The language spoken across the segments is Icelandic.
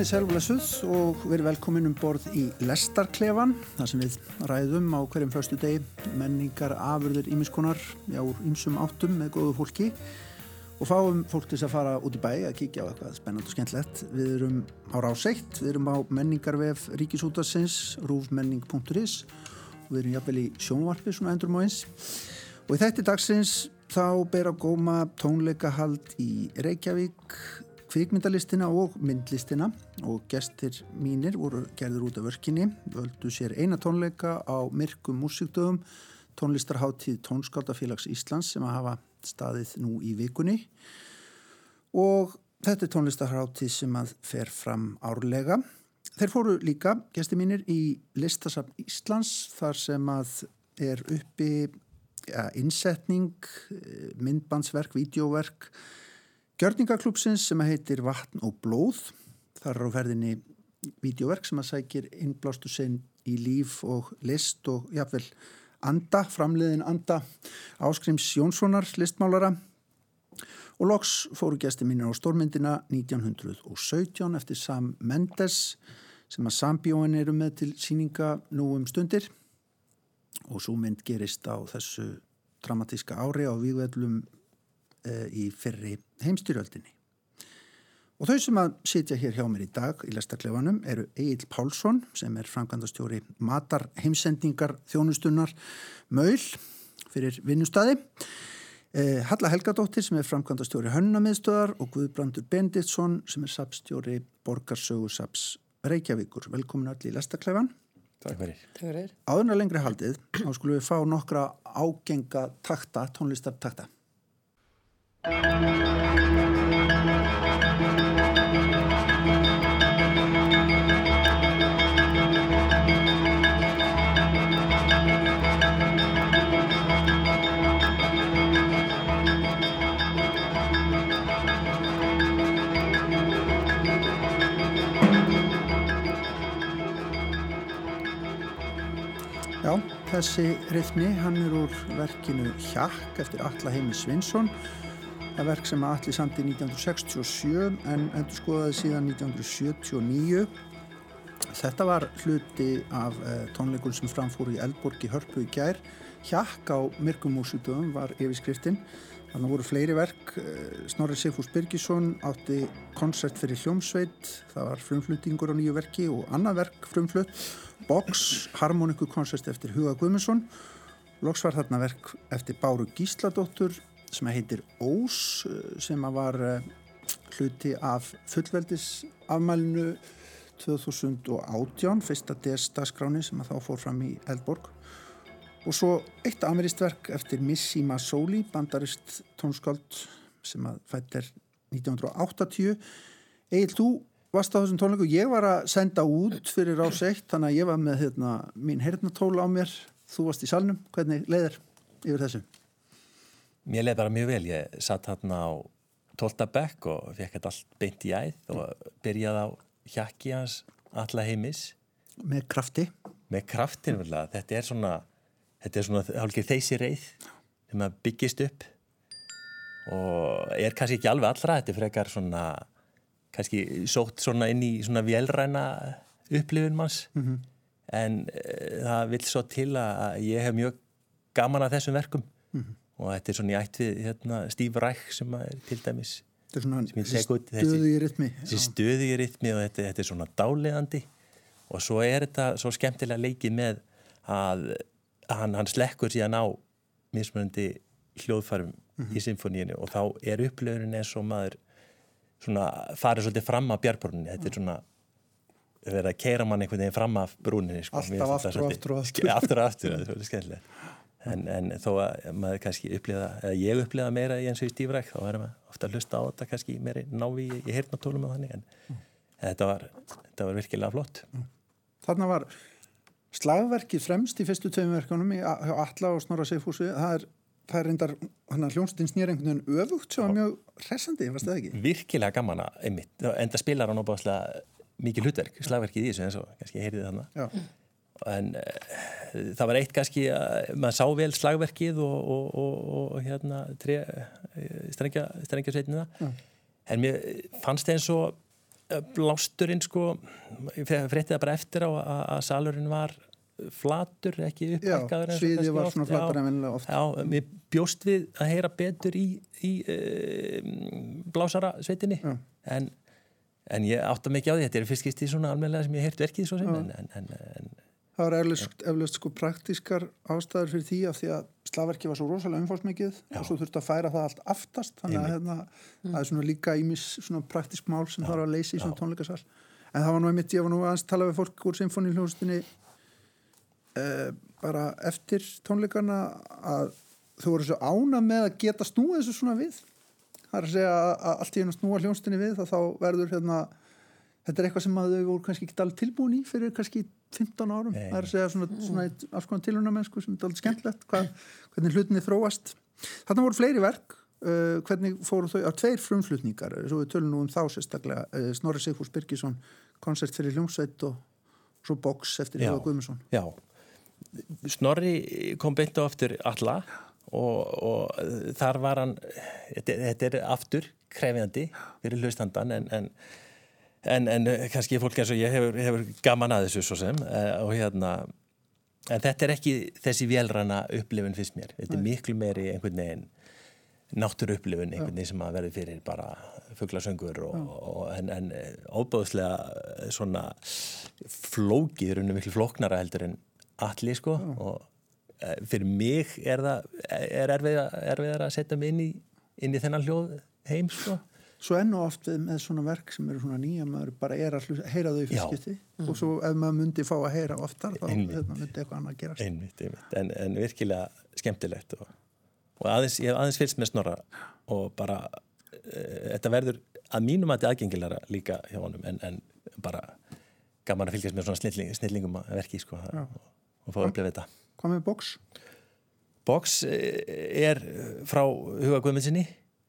Komið sælvulesuð og verið velkomin um borð í Lestarklefan þar sem við ræðum á hverjum förstu degi menningar afurðir ímiskonar já, ímsum áttum með góðu fólki og fáum fólk til að fara út í bæ að kíkja á eitthvað spennand og skemmtlegt við erum á ráseitt, við erum á menningarvef ríkisútarsins rúfmenning.is og við erum jafnvel í sjónvarpi svona endur móins og í þætti dagsins þá ber að góma tónleikahald í Reykjavík kvikmyndalistina og myndlistina og gestir mínir voru gerður út af vörkinni, völdu sér eina tónleika á myrkum músikdögum tónlistarháttíð Tónskaldafélags Íslands sem að hafa staðið nú í vikunni og þetta er tónlistarháttíð sem að fer fram árlega. Þeir fóru líka, gestir mínir, í listasafn Íslands þar sem að er uppi ja, innsetning, eh, myndbandsverk, vídeóverk Gjörningaklúpsins sem heitir Vatn og blóð. Það er á ferðinni videoverk sem að sækir innblástu sinn í líf og list og jáfnvel anda, framleiðin anda Áskrims Jónssonar listmálara og loks fóru gæsti mínir á stórmyndina 1917 eftir Sam Mendes sem að sambjóin eru með til síninga nú um stundir og svo mynd gerist á þessu dramatíska ári á výðvellum uh, í fyrri heimstyrjöldinni. Og þau sem að sitja hér hjá mér í dag í lestaklefanum eru Egil Pálsson sem er framkvæmdastjóri matar heimsendingar þjónustunnar Möйл fyrir vinnustadi. Eh, Halla Helgadóttir sem er framkvæmdastjóri Hönnamiðstöðar og Guðbrandur Benditsson sem er sapstjóri Borgarsögusaps Reykjavíkur. Velkomin allir í lestaklefan. Takk fyrir. Áðurna lengri haldið, þá skulum við fá nokkra ágenga takta, tónlistartakta. Já, þessi rithmi, hann er úr verkinu Hjakk eftir Alla Heimi Svinsson Það verk sem að allir í 1967 en endur skoðaði síðan 1979. Þetta var hluti af uh, tónleikun sem framfóru í Eldborg í Hörpu í gær. Hjakk á Myrkumúsutöðum var yfirskriftin. Þannig voru fleiri verk. Uh, Snorri Sigfús Birgisson átti koncert fyrir hljómsveit. Það var frumfluttingur á nýju verki og annað verk frumflutt. Box, harmonikukoncert eftir Huga Guðmundsson. Loks var þarna verk eftir Báru Gísladóttur sem heitir Ós sem var hluti af fullveldisafmælinu 2018, fyrsta DS-dagskráni sem að þá fór fram í Eldborg. Og svo eitt ameríst verk eftir Missima Soli, bandarist tónskáld sem að fætt er 1980 Egil, þú varst á þessum tónleiku ég var að senda út fyrir ás eitt þannig að ég var með hérna, mín hernatóla á mér. Þú varst í salnum, hvernig leiðir yfir þessu? Mér leiði bara mjög vel, ég satt hérna á 12. bekk og fekk þetta allt beint í æð og byrjaði á hjakki hans alla heimis. Með krafti? Með vel að þetta er svona, þetta er svona hálfgeir þeysi reið sem að byggist upp og er kannski ekki alveg allra, þetta frekar svona, kannski sótt svona inn í svona velræna upplifun manns mm -hmm. en uh, það vil svo til að ég hef mjög gaman að þessum verkum mm -hmm og þetta er svona í ætt við hérna, Steve Reich sem er til dæmis þetta er svona stöðu í rytmi þessi stöðu í rytmi og þetta, þetta er svona dáleðandi og svo er þetta svo skemmtilega leikið með að hann, hann slekkur síðan á mismunandi hljóðfarum mm -hmm. í symfóníinu og þá er upplöðunin eins og maður svona farið svolítið fram af björnbrúninni þetta er svona verið að keira mann einhvern veginn fram af brúninni sko. alltaf aftur og aftur og aftur. Aftur og aftur, En, en þó að maður kannski uppliða, eða ég uppliða meira í eins og í stífræk þá verður maður ofta að hlusta á þetta kannski meiri návi í, í hirtnatólum og þannig en mm. þetta, var, þetta var virkilega flott mm. Þarna var slagverkið fremst í fyrstu tveim verkunum í Alla og Snorra Seifúsi það er, það er reyndar hljónstinn snýr einhvern veginn öfugt sem var mjög hressandi, varst það ekki? Virkilega gaman að einmitt, enda spilar hann óbáslega mikið hlutverk, slagverkið í þessu eins og kannski heyrið þannig en uh, það var eitt kannski að maður sá vel slagverkið og, og, og, og hérna tre, strengja, strengja sveitina. Mm. en mér fannst það eins og blásturinn sko fréttið bara eftir á að, salurinn var flatur, ekki upphækkaður Já, sviðið var svona flatur en vennilega oft. Já, við bjóst við að heyra betur í, í e, blásara sveitinni. En, en ég átta mikið á því þetta er fyrst skist í svona almenlega sem ég heirt verkið svo sem en, en, en Það var eflust, eflust sko praktískar ástæður fyrir því af því að slagverki var svo rosalega umfólksmikið og svo þurfti að færa það allt aftast. Þannig að hérna, mm. það er svona líka ímis svona praktísk mál sem þarf að leysa í svona tónleikasal. En það var nú einmitt, ég var nú aðeins að tala við fólk úr symfóniljóðustinni eh, bara eftir tónleikana að þú voru svo ána með að geta snúið þessu svona við. Það er að segja að allt í einu snúa hljónstinni við þá verður hérna þetta er eitthvað sem að þau voru kannski ekki alveg tilbúin í fyrir kannski 15 árum. Nei. það er að segja svona, svona alls konar tilhörnamennsku sem er alveg skemmtlegt hvað, hvernig hlutinni þróast. Þarna voru fleiri verk uh, hvernig fóru þau á tveir frumflutningar svo við tölum nú um þá sérstaklega uh, Snorri Sigfús Birgisson koncert fyrir hljómsveit og svo box eftir Hjóða Guðmusson Já, Snorri kom beint á aftur alla og, og þar var hann þetta, þetta er aftur krefjandi fyrir hlustandan en, en en, en eh, kannski fólk eins og ég hefur, hefur gaman að þessu svo sem uh, og hérna en þetta er ekki þessi vélrana upplifun fyrst mér, þetta er miklu meiri einhvern veginn náttúru upplifun einhvern veginn sem að verði fyrir bara fugglasöngur og, og, en, en eh, óbáðslega svona flókið er unni miklu flóknara heldur en allir sko. Já. og fyrir mig er það er erfiðar að setja mig inn í, inn í þennan hljóð heim sko svo enn og oft með svona verk sem eru svona nýja maður bara er að heyra þau í fyrstskipti mm. og svo ef maður myndi fá að heyra oftar þá hérna, myndi eitthvað annað að gerast. Einmitt, einmitt. En, en virkilega skemmtilegt og, og aðeins, ég hef aðeins fyrst með snorra og bara e, þetta verður að mínum að þetta aðgengilega líka hjá honum en, en bara gaman að fylgjast með svona snilling, snillingum að verki sko, og, og fá að upplifa þetta. Hvað með Box? Box e, er frá Huga Guðmundsinni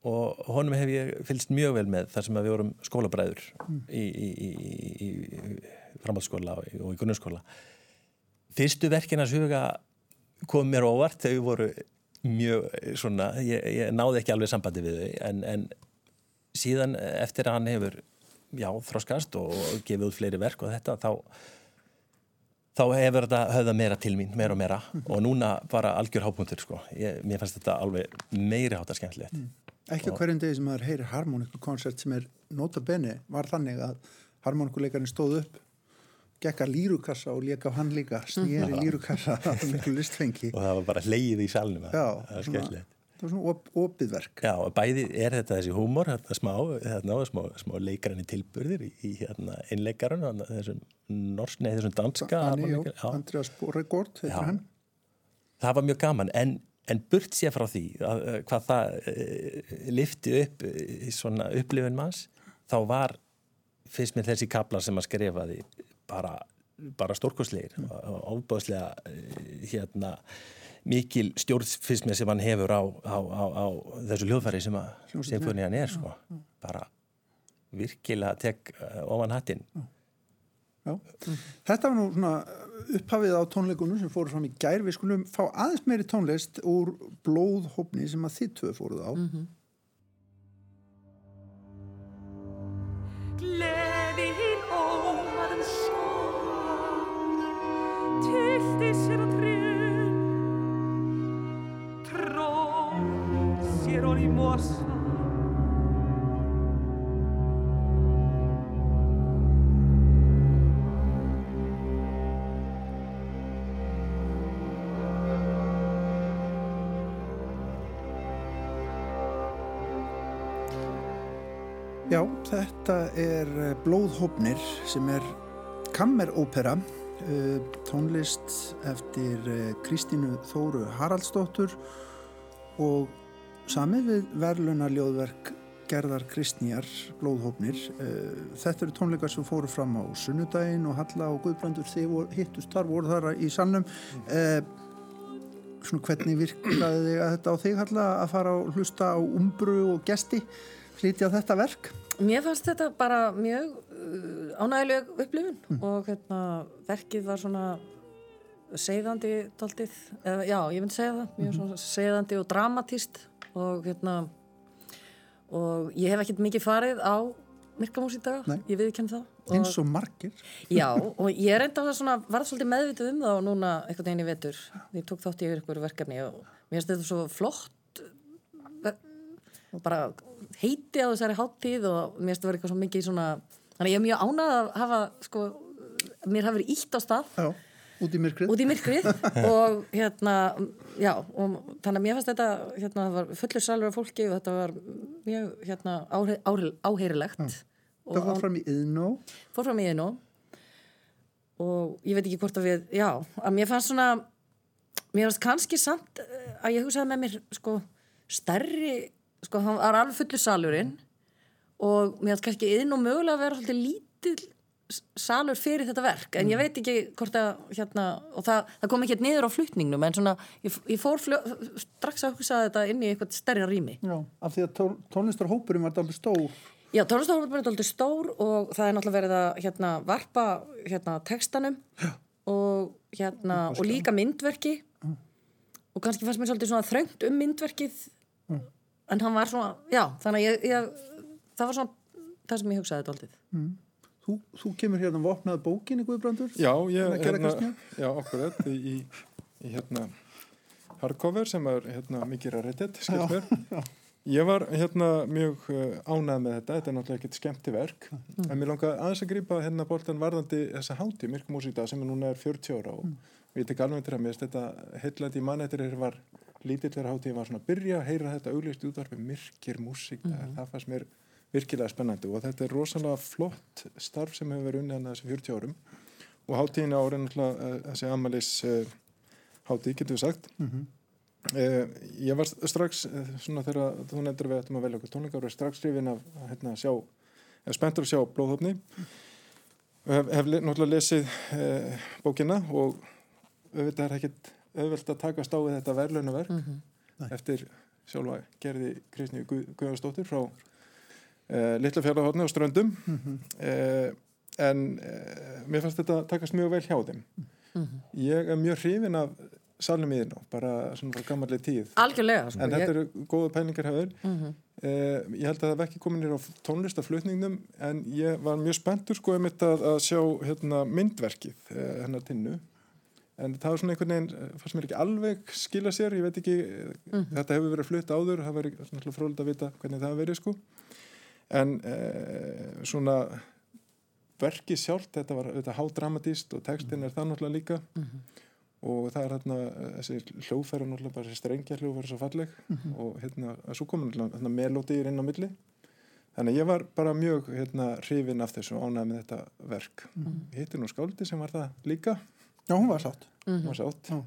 og honum hef ég fylgst mjög vel með þar sem við vorum skólabræður mm. í, í, í, í framhaldsskóla og í grunnskóla fyrstu verkina suga kom mér óvart þau voru mjög svona ég, ég náði ekki alveg sambandi við þau en, en síðan eftir að hann hefur já, þróskast og gefið út fleiri verk og þetta þá þá hefur þetta höfða meira til mín, meira og meira mm. og núna bara algjör hápuntur sko, ég, mér fannst þetta alveg meiri hátar skemmtilegt mm. Ekki hverjum degi sem maður heyrir harmonikukonsert sem er nota bene var þannig að harmonikuleikarinn stóð upp gekka lírukassa og leka á hann líka snýri lírukassa og það var bara hleyið í salnum Já, það var skemmtilegt. Það var svona op opiðverk Já, bæði er þetta þessi húmor hérna smá, hérna, smá, smá tilburðir í, í hérna, einleikarun þessum norsk, nei þessum danska Andreas Borregård Það var mjög gaman en en burt sér frá því að, eh, hvað það uh, lifti upp uh, í svona upplifun manns þá var fyrst með þessi kaplar sem að skrifaði bara, bara stórkosleir mm. og ábúðslega uh, hérna mikil stjórnfismi sem hann hefur á, á, á, á þessu hljóðfæri sem að symfónían er sko. bara virkilega tek ofan hattinn Já. Þetta var nú svona upphafið á tónleikunum sem fóru fram í gær við skulum fá aðeins meiri tónlist úr blóðhópni sem að þið tvö fóruð á mm -hmm. Gleði hinn ómaðan sól Tilti sér að trén Tró sér og í mosa Já, þetta er eh, Blóðhópnir sem er kammerópera, uh, tónlist eftir uh, Kristínu Þóru Haraldsdóttur og sami við verðlunarljóðverk gerðar Kristnýjar Blóðhópnir. Uh, þetta eru tónleikar sem fóru fram á Sunnudaginn og Halla og Guðbrandur þegar hittust þar voru þar í salnum. Svona hvernig að þetta á þig Halla að fara og hlusta á umbru og gesti flytja þetta verk? Mér fannst þetta bara mjög uh, ánægileg upplifun mm. og hérna, verkið var svona segðandi tóltið, eða já, ég myndi segja það mjög mm. svona segðandi og dramatíst og hérna og ég hef ekkert mikið farið á myrkamús í dag, Nei. ég viðkenn það. eins og margir Já, og ég er enda svona, var svolítið meðvitið um það og núna einhvern veginn í vetur. Ég tók þátt í ykkur verkefni og mér finnst þetta svo flott bara heiti á þessari háttíð og mér finnst þetta vera eitthvað svo mikið svona, þannig að ég er mjög ánað að hafa, sko, mér hafi verið ítt á stað. Já, út í myrkrið. Út í myrkrið og hérna, já, og þannig að mér fannst þetta, hérna, það var fullur salur af fólki og þetta var mjög, hérna, áhe, áhe, áheyrilegt. Og það var fram í yðnó fór fram í einu og ég veit ekki hvort að við, já, að mér fannst svona, mér fannst kannski samt eh, að ég hugsaði með mér, sko, stærri, sko, hann var alveg fullur salurinn og mér fannst kannski einu mögulega að vera svolítið lítill salur fyrir þetta verk, en ég veit ekki hvort að, hérna, og það, það kom ekki hérna niður á flutningnum, en svona, ég, ég fór fljó, strax að hugsa þetta inn í eitthvað stærri rými. já, af því að tón, tónlistarhópurinn var aldrei stór. Já, tónlistahópurinn er alltaf stór og það er náttúrulega verið að hérna, varpa hérna, textanum og, hérna, og líka myndverki. Og kannski fannst mér svolítið svona þröngt um myndverkið en hann var svona, já, þannig að ég, ég, það var svona það sem ég hugsaði þetta alltaf. þú, þú kemur hérna vopnað bókinni Guðbrandur Já, ég, að gera hérna, já, okkur þetta í, í, í hérna hardcover sem er hérna mikið rættið, skilt mér. Ég var hérna mjög uh, ánæð með þetta, þetta er náttúrulega ekkert skemmti verk, en mér langaði aðeins að grípa hérna boltan varðandi þessa háti, myrkumúsíta sem núna er 40 ára og, og ég tek alveg til að mér þetta heillandi í mann eftir þegar var lítill þegar hátíð var svona að byrja að heyra þetta auglist útvarfi myrkir músík, það, það fannst mér virkilega spennandi og þetta er rosalega flott starf sem hefur verið unnið hann þessi 40 árum og hátíðin er náttúrulega uh, þessi amalis uh, hátíð, getur við sagt. Mhm. uh, ég var strax svona þegar þú nefndir við ættum að velja okkur tónleikar og strax skrifin af hérna, sjá, spenntur að sjá blóðhófni hef, hef le- náttúrulega lesið uh, bókina og auðvitað er ekkit auðvelt að takast á við þetta verðlaunaverk Nei. eftir sjálfa gerði Kristni Guðarsdóttir frá uh, Litla fjallahotni á Ströndum. Uh, en uh, mér fannst þetta takast mjög vel hjá þeim. Ég er mjög hrifin af salnum í þinn bara svona frá gammalleg tíð. Algjörlega, sko. en þetta ég, eru góða pælingar hefur Mhm. uh, ég held að það hef ekki komin hér á tónlistaflutningnum en ég var mjög spenntur sko um þetta að sjá hérna, myndverkið uh, hennar tinnu en það var svona einhvern veginn, eh, fannst mér ekki alveg skila sér, ég veit ekki Mhm. þetta hefur verið flutt áður, það verið svona frólægt að vita hvernig það verið sko. En uh, svona verkið sjálft, þetta var þetta hádramatíst og textin er það náttúrulega líka. Og það er hérna eh, þessi hljóðfæra náttúrulega bara þessi strengja hljóðfæra svo falleg. Og hérna, að svo komur náttúrulega melódýr inn á milli. Þannig ég var bara mjög hérna hrifin af þessu og ánægð með þetta verk. Ég hitti nú skáldi sem var það líka já, hún var sátt. Mm. var sátt. Já.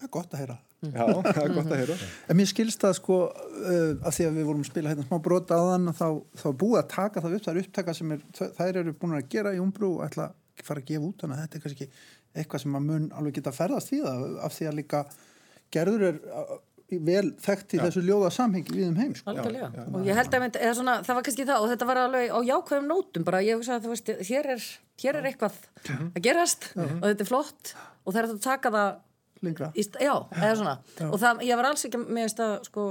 það er gott að heyra. Já, það er gott að heyra. En mér skilst það sko uh, að því að við vorum að spila hérna smá brota á þann þá, þá búið að taka það upp, það er upptaka sem er, þær eru búin að gera í umbru og ætla að fara að gefa út að þetta er kannski eitthvað sem að mun alveg geta ferðast í það af því að líka gerður er vel þekkt í þessu ljóða samhengi við um heim sko. Já, já. og ég held að mynd, svona, það var kannski það og þetta var alveg á jákvæðum nótum bara. Ég hugsa að þú veist, hér er, hér er eitthvað að gerast og þetta er flott og það er að taka það lengra. í, st- já, eða svona. Og það, ég var alls ekki með þess að sko,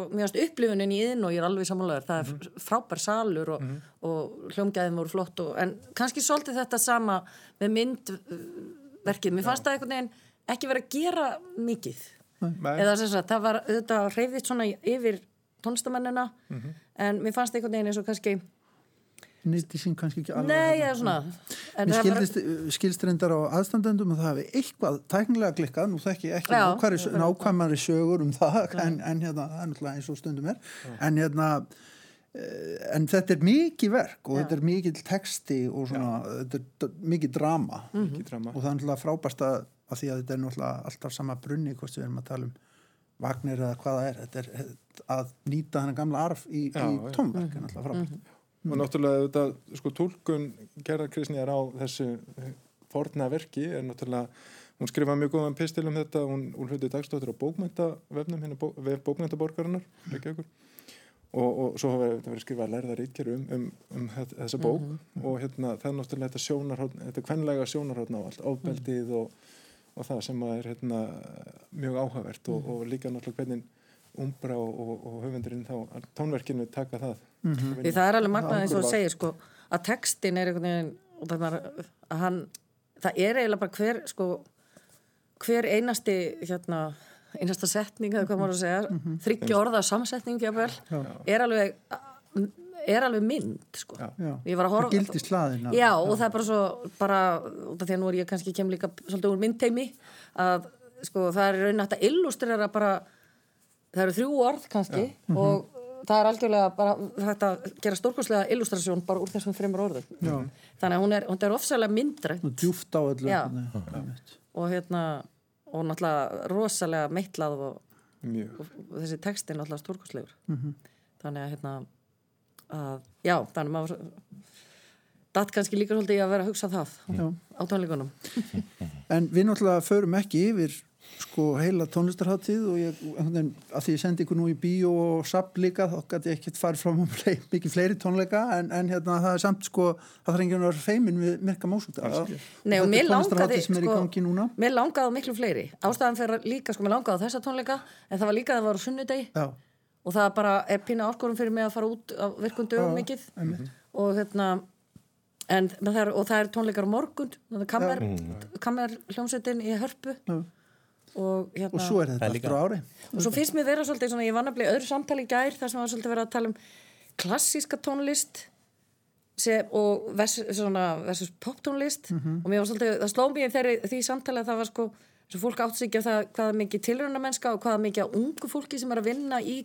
upplifunin í inn og ég er alveg samanlegar það er mm frábær salur og, og hljómgæðin voru flott og, en kannski svolítið þetta sama með myndverkið. Mér fannst það einhvern veginn ekki verið að gera mikið Nei. eða sem sagt, það var þetta reyðið svona yfir tónlistamennina en mér fannst einhvern veginn eins og kannski nýtti sín kannski ekki alveg nei, hérna. eða svona en Mér skildist, skildst reyndar á aðstandendum að það hefði eitthvað tæknilega klikkað, nú þekki ég ekki Já. nákvæmari, nákvæmari sögur um það en, en hérna, það er náttúrulega eins og stundum er en hérna eh, en þetta er mikið verk og Já. þetta er mikið texti og svona, þetta er mikið drama ekki drama og það er náttúrulega frábært að, að því að þetta er náttúrulega alltaf sama brunni hvort við erum að tala um Wagner eða hvað það er, þetta er eh, að nýta hennar gamla arf í, í tónverk er náttúrulega frábært. Og náttúrulega þetta, sko, tólkun Gerðar Kristnýjar á þessu eh, forna verki er náttúrulega hún skrifaði mjög góðan pistil um þetta. Hún, hún hluti dagstóttir á bókmyndavefnum hérna bó, vef bókmyndaborgarinnar Reykjavíkur. og, og svo hafa þetta verið skrifað lærða rítkeru um, um, um þetta- þessa bók. Og hérna það er náttúrulega þetta sjónarhótt þetta kvenlega sjónarhóttn á allt ofbeldið og, og það sem að er hérna mjög áhugavert og, og líka náttúrulega hvernig umbra og, og, og höfundurinn þá tónverkinu taka það. Því það er alveg magnað eins og þú segir sko að textin er einhvern veginn og það, hann, það er eiginlega bara hver sko, hver einasti hérna, einasta setning eða hvað maður að segja, mm -hmm. þryggja orða samsetning er alveg er alveg mynd sko. Já. ég var að horfa Það gildi slaðina. já og það er bara svo bara, út af því að nú er ég kannski kem líka svolítið úr myndteimi að sko það er raun að þetta illustrera bara það eru þrjú orð kannski og það er algjörlega bara þetta gera stórkostlega illustrasjón bara úr þessum fremur orðum Já. þannig að hún er, hún er ofsalega myndrætt Nú djúft á öllu. Já. Og hérna og náttúrulega rosalega meitlað og, mjög og þessi texti er náttúrulega stórkostlegur þannig að hérna að, já, þannig að maður datt kannski líka svolítið í að vera að hugsa það Já. á tónleikunum. En við náttúrulega förum ekki yfir sko heila tónlistarháttíð og ég, einhvern veginn, að því ég sendi ykkur nú í bíó og sapp líka, þá gæti ég ekkert farið fram um flei, mikið fleiri tónleika en, en hérna það er samt sko, það þarf enginn að vera feimin við Mirka Mósúta Nei, og mér langaði, sem er í sko, gangi núna. mér langaði miklu fleiri. Ástæðan fyrir líka, sko, mér langaði þessa tónleika en það var líka að það var á sunnudegi. Já, og það bara er pína áskorum fyrir mig að fara út á virkundum mikið. og hérna en, það er, og það er tónleikar á morgun þannig að kammer, kammer hljómsveitin í hörpu. Og hérna og svo er þetta aftur á ári. Og svo finnst mér vera svolítið svona, ég var nefnilega í öðru samtali í gær þar sem var svolítið verið að tala um klassíska tónlist sem, og vers, svona, versus poptónlist og mér var svolítið, það sló mér þegar því samtali að það var sko svo fólk átt sig ekki á það hvaða mikið tilröndamennska og hvaða mikið af ungu fólki sem er að vinna í,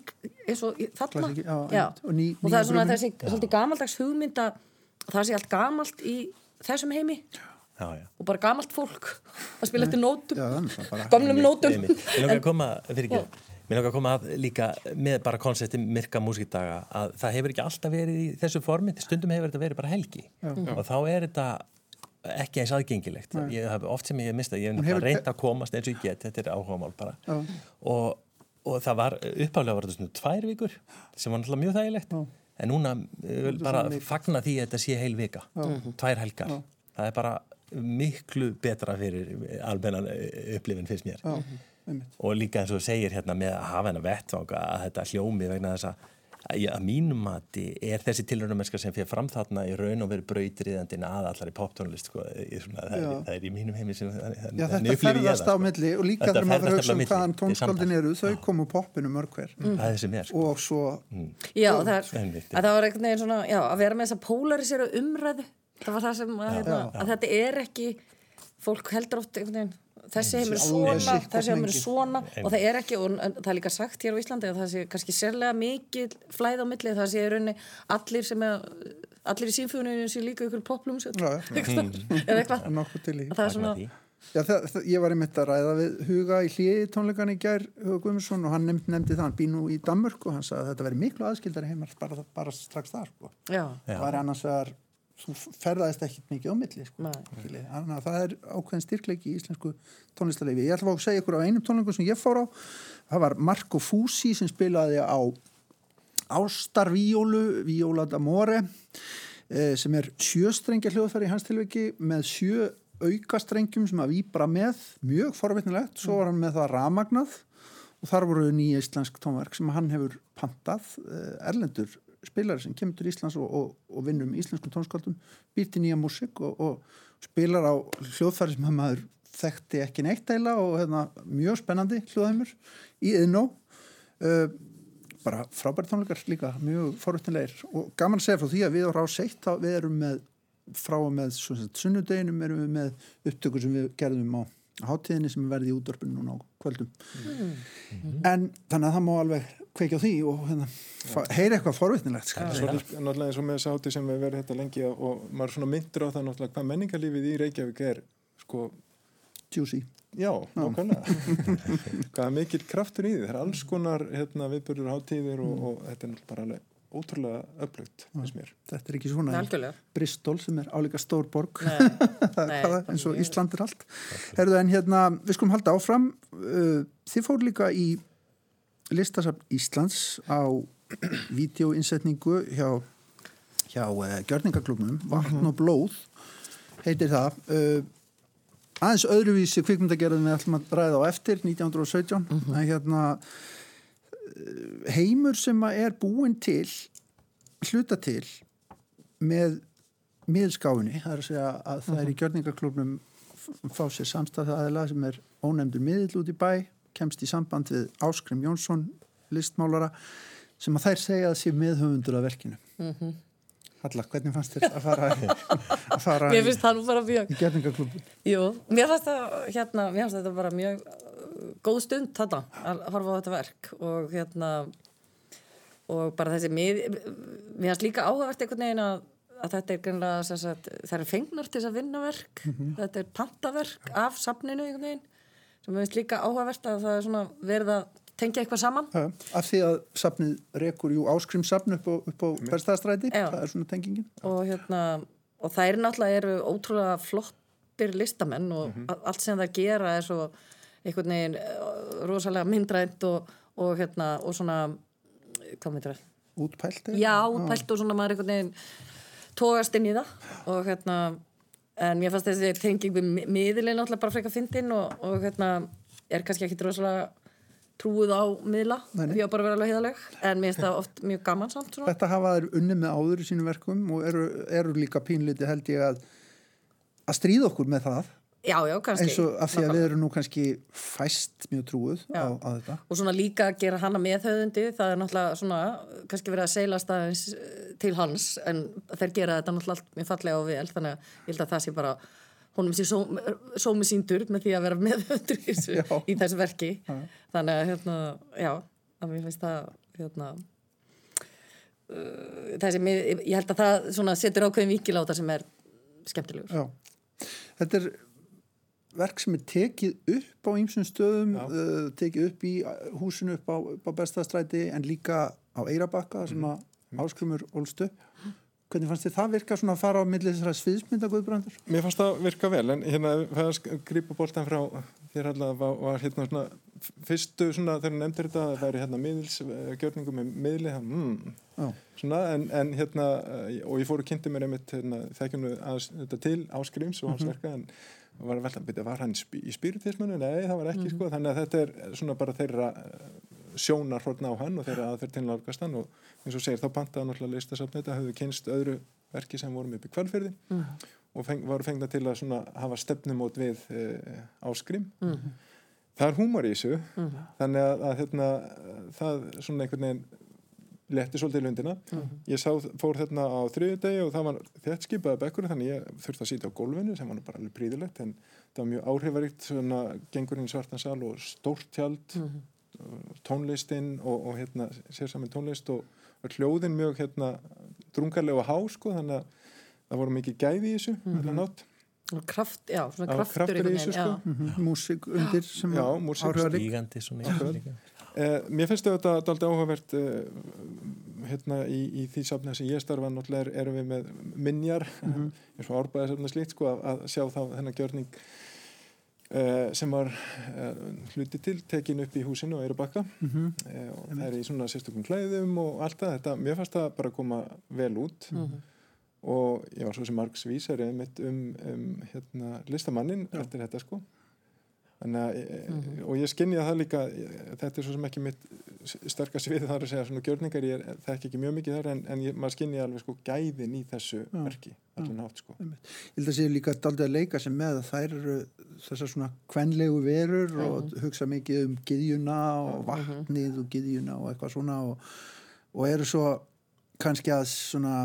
eins og í, þarna. Klassíki, já, Já. Og ný- og það er svona þessi svolítið gamaldags hugmynd að það sé allt gamalt í þessum heimi. Já, já. og bara gamalt fólk að spila eftir nótum. Gamlum nótum. Mér langar að koma, fyrir ekki, mér langar að koma að líka með bara konsepti myrka músikdaga að það hefur ekki alltaf verið í þessu formi, stundum hefur þetta verið bara helgi. Og þá er þetta ekki eins aðgengilegt. Ég hef oft sem ég hef mistað, ég hef náttúrulega reynd að komast eins og ég get, þetta er áhugamál bara. Já. og, og það var uppálega var þetta svona tvær vikur sem var náttúrulega mjög þægilegt. En núna vil bara fagna því að þetta sé heil vika, tvær helgar. Það er bara miklu betra fyrir almennan upplifin finnst mér. Já, einmitt. og líka eins og segir hérna með að hafa hennar vettvanga að þetta hljómi vegna þess að að að mínum mati er þessi tilraunamennska sem fyrir fram þarna í raun og veru brautriðandinn að allar í poptónlist sko, það, er, það er í mínum heimi sem Já, þannig þetta ferðast á sko. milli og líka þegar maður hugsa um hvaðan tónskáldin eru þau komu poppinu mörg hver. Það er sem er sko. og svo Já, það, er, að var einhvern veginn svona, já, að vera með þessa polarisera umræðu, það var það sem að, hérna, að þetta er ekki, fólk heldur oft einhvern veginn, þessi heimur er svona, þessi heimur er svona og það er ekki, og það er líka sagt hér á Íslandi að það sé kannski sérlega mikið flæð á milli, það sé í rauninni allir sem er, allir í símfjóninu sé líka ykkur poplum Já, já. eða eitthvað, er að það er svona. Já, það, það, ég var einmitt að ræða við Huga í hliði tónleikan í gær Huga Guðmundsson og hann nefndi, nefndi það, hann býr nú í Danmörk og hann sagði að þetta veri miklu aðskildari heimar bara, bara strax þar sko. já, það var annars vegar þú ferðaðist ekkit mikið á milli sko. Þannig að það er ákveðin styrkleiki í íslensku tónlistarleifi ég ætla að segja ykkur á einum tónleikum sem ég fór á. Það var Marco Fusi sem spilaði á Ástarvíólu Víóla d'Amore eh, sem er sjöstrengja hljóðfæri í hans tilviki með sjö aukastrengjum sem að víbra með. Mjög forvitnilegt, svo var hann með það ramagnað og þar voru nýja íslensk tónverk sem hann hefur pantað eh, erlendur spilari sem kemur til Íslands og, og, og vinnum íslenskum tónskáldum býr til nýja músik og, og spilar á hljóðfæri sem maður þekkti ekki neitt eila og hérna, mjög spennandi hljóðheimur í yðnó uh, bara frábæri tónleikar líka mjög forvitnilegir. Og gaman að segja frá því að við á 1 þá við erum með frá og með sunnudeginum erum við með upptökur sem við gerðum á hátíðinni sem verði í útdörpunum núna á kvöldum. En þannig að það má alveg kveikja á því og hérna, heyra eitthvað forvitnilegt. Svo er náttúrulega eins og með þess hátti sem við verðum þetta lengi og- maður er svona myndur á það náttúrulega hvað menningarlífið í Reykjavík er sko, juicy. Já, nákvæmlega. Hvað er mikill kraftur í því, það er alls konar hérna, viðbörður hátíðir og, og þetta er náttúrulega bara alveg ótrúlega öflugt finnst mér. þetta er ekki svona algjörlega. Bristol sem er álíka stór borg. Eins og Ísland er allt. Herðu, en hérna, við skulum halda áfram. Uh, þið fór líka í listasafn Íslands á vídeoinsetningu hjá hjá uh, gjörningaklubnum Vatn og blóð heitir það. Uh, aðeins öðruvísi kvikmyndagerðin við ætlum að ræða á eftir 1917 en hérna uh, heimur sem er búin til hluta til með miðskáinni, það er að segja að það er í gjörningaklubnum fá sér samstæðaðila sem er ónefndur miðl út í bæ, kemst í samband við Áskrim Jónsson, listmálara sem að þær segja að sé meðhöfundur af verkinu Mhm. Halla, hvernig fannst þér að fara, að fara mjög í gjörningaklubun? Jú, mér fannst það hérna, mér fannst þetta bara mjög uh, góð stund þetta að horfa á þetta verk og hérna og bara þessi mið, mér fannst líka áhugavert einhvern veginn að, að þetta er sagt, það er fengnar til þess að vinna verk þetta er pantaverk af safninu einhvern veginn sem mér finnst líka áhugavert að það er svona verið að tengja eitthvað saman Ja, af því að safnið rekur jú áskrimsafn upp á, upp á Berstaðastræti, Já. það er svona tengingin og hérna og það er náttúrulega eru ótrúlega flottir listamenn og Mhm. a- allt sem það gera er svo einhvern veginn eh, rosalega myndrænt og, og hérna og svona hvað myndir það? útpælt? Já, útpælt og svona maður einhvern veginn tógast inn í það og hérna en mér fannst þessi tenging við mi- miðilinn náttúrulega bara frekar fyndin og, og hérna er kannski ekki rosalega trúið á miðla Nei, nei. því að bara vera alveg heiðaleg en mér finnst það oft mjög gaman samt svona. Þetta hafa þær unni með áður í sínum verkum og eru, eru líka pínliti held ég að að stríða okkur með það Já, já, kannski eins og af því að við erum nú kannski fæst mjög trúið Já. á, á þetta og svona líka að gera hana meðhauðundi það er náttúrulega svona kannski verið að seilast aðeins eh, til hans en þeir gera þetta náttúrulega allt mjög fallega og vel þannig að ég held að það sé bara honum sé só- sómi síndur með því að vera meðhauðundur í, þessu- Já. í þessu verki þannig að hérna, já að mér finnst það hérna uh, þessi, mið, ég held að það svona setur ákveðin vikiláta sem er skemmtilegur Já. Þetta er verk sem er tekið upp á ýmsum stöðum, uh, tekið upp í uh, húsinu upp á, upp á Berstaðastræti en líka á Eirabakka sem að áskrumur ólst upp. Hvernig fannst þið það virka svona að fara á milli þessara sviðsmynda Guðbrandur? Mér fannst það virka vel en hérna það að grípa boltan frá þér allavega var, var hérna svona fyrstu svona þegar nefndir þetta að það væri hérna miðilsgjörningu með miðli mm, svona en, en hérna eh, og ég fór og kynnti mér einmitt hérna, þekkjum við aðeins þetta til áskrims og hans verka en var að velta að var hann í spiritismanu? Nei, það var ekki sko, þannig að þetta er svona bara þeirra eh, sjónar hórna á hann og þeirra aðferð til nálgast hann og eins og segir þá pantaði náttúrulega listasafn þetta höfðu kynst öðru verki sem vorum upp í kvalfyrði og feng, varu fengna til að svona hafa stefnumót við uh, áskrim það er húmor í þessu þannig að, að hérna, það svona einhvern veginn letti svolítið lundina ég sá, fór þarna á þriðu degi og það var þett skipaði bekkur þannig ég þurfti að sitja á gólfinu sem var bara alveg príðilegt en það var mjög áhrifaríkt svona gengur inn í svartan sal og stórt tjald tónlistinn og, og hérna sér saman tónlist og, og hljóðin mjög hérna drungarlega há sko þannig að það voru mikið gæði í þessu mm -hmm. Kraft, já, svona Já, kraftur kraftur í þessu, sko. já. Mm Músík undir sem Já, áhrifarík. Stígandi svona. Eh, mér finnst þetta daldi áhugavert eh, hérna í, í því safna sem ég starfa náttúrulega er, erum við með minjar eins og árbæðisafna slíkt sko að, að sjá þá þennan gjörning eh, sem var eh, hluti til tekin upp í húsinu og eru bakka Mhm. eh, og það er í svona sérstökum klæðum og allt það, þetta, mér fannst það bara koma vel út. Og ég var svo sem Marks vísar einmitt um, um hérna, listamannin eftir þetta sko að, mm og ég skinni að það líka, eh, þetta er svo sem ekki mitt sterkast við þar að segja svona gjörningar, ég er- þekki ekki mjög mikið þar en, en ég, maður skinni alveg sko gæðin í þessu verki, allan hátt sko. Ég held að sé líka daldið að leika sem með að þær eru þessar svona kvenlegu verur og hugsa mikið um gyðjuna og vatnið og gyðjuna og eitthvað svona og, og eru svo kannski að svona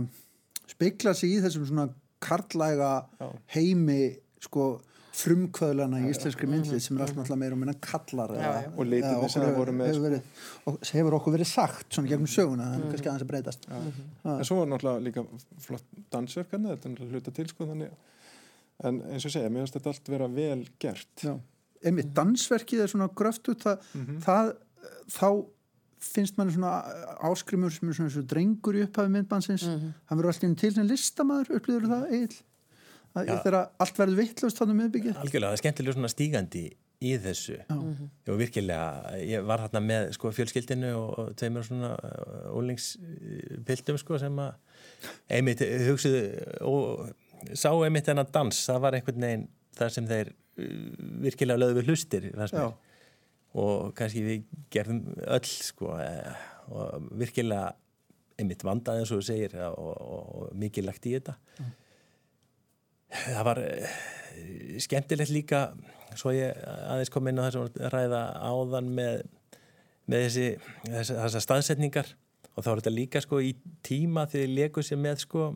speikla sig í þessum svona karlæga Já. heimi sko frumkvöðlana í íslenskri myndlið sem er allt náttúrulega meira og minna kallar Já, eða- já. Og litirnir eða sem það voru með, hefur, sko. verið, og hefur okkur verið sagt svona gegnum söguna, er kannski aðeins að breytast En svo var náttúrulega líka flott dansverk hann, þetta er náttúrulega hluta til sko þannig, en eins og segja, mér finnst þetta allt vera vel gert. Já, einmitt dansverkið er svona gröftut það, það þá finnst manni svona áskrimur sem er svona eins og drengur í upphafi myndbansins hann verður alltaf til sem listamaður upplýður það Já. Þegar allt verður vittlust þannig miðbyggið Algjörlega, það er skemmtilega svona stígandi í þessu. Og virkilega, ég var hérna með sko, fjölskyldinu og, tveimur svona úlingspiltum sko, sem að einmitt hugsuðu og sá einmitt þennan dans. Það var einhvern veginn þar sem þeir uh, virkilega lögðu við hlustir og kannski við gerðum öll sko, eh, og virkilega einmitt vandað eins og þú segir og, og, og mikið lagt í þetta það var uh, skemmtilegt líka svo ég aðeins kom inn á þessum ræða áðan með, með þessi, þessi, þessar staðsetningar og þá er þetta líka sko í tíma þegar ég leku sér með sko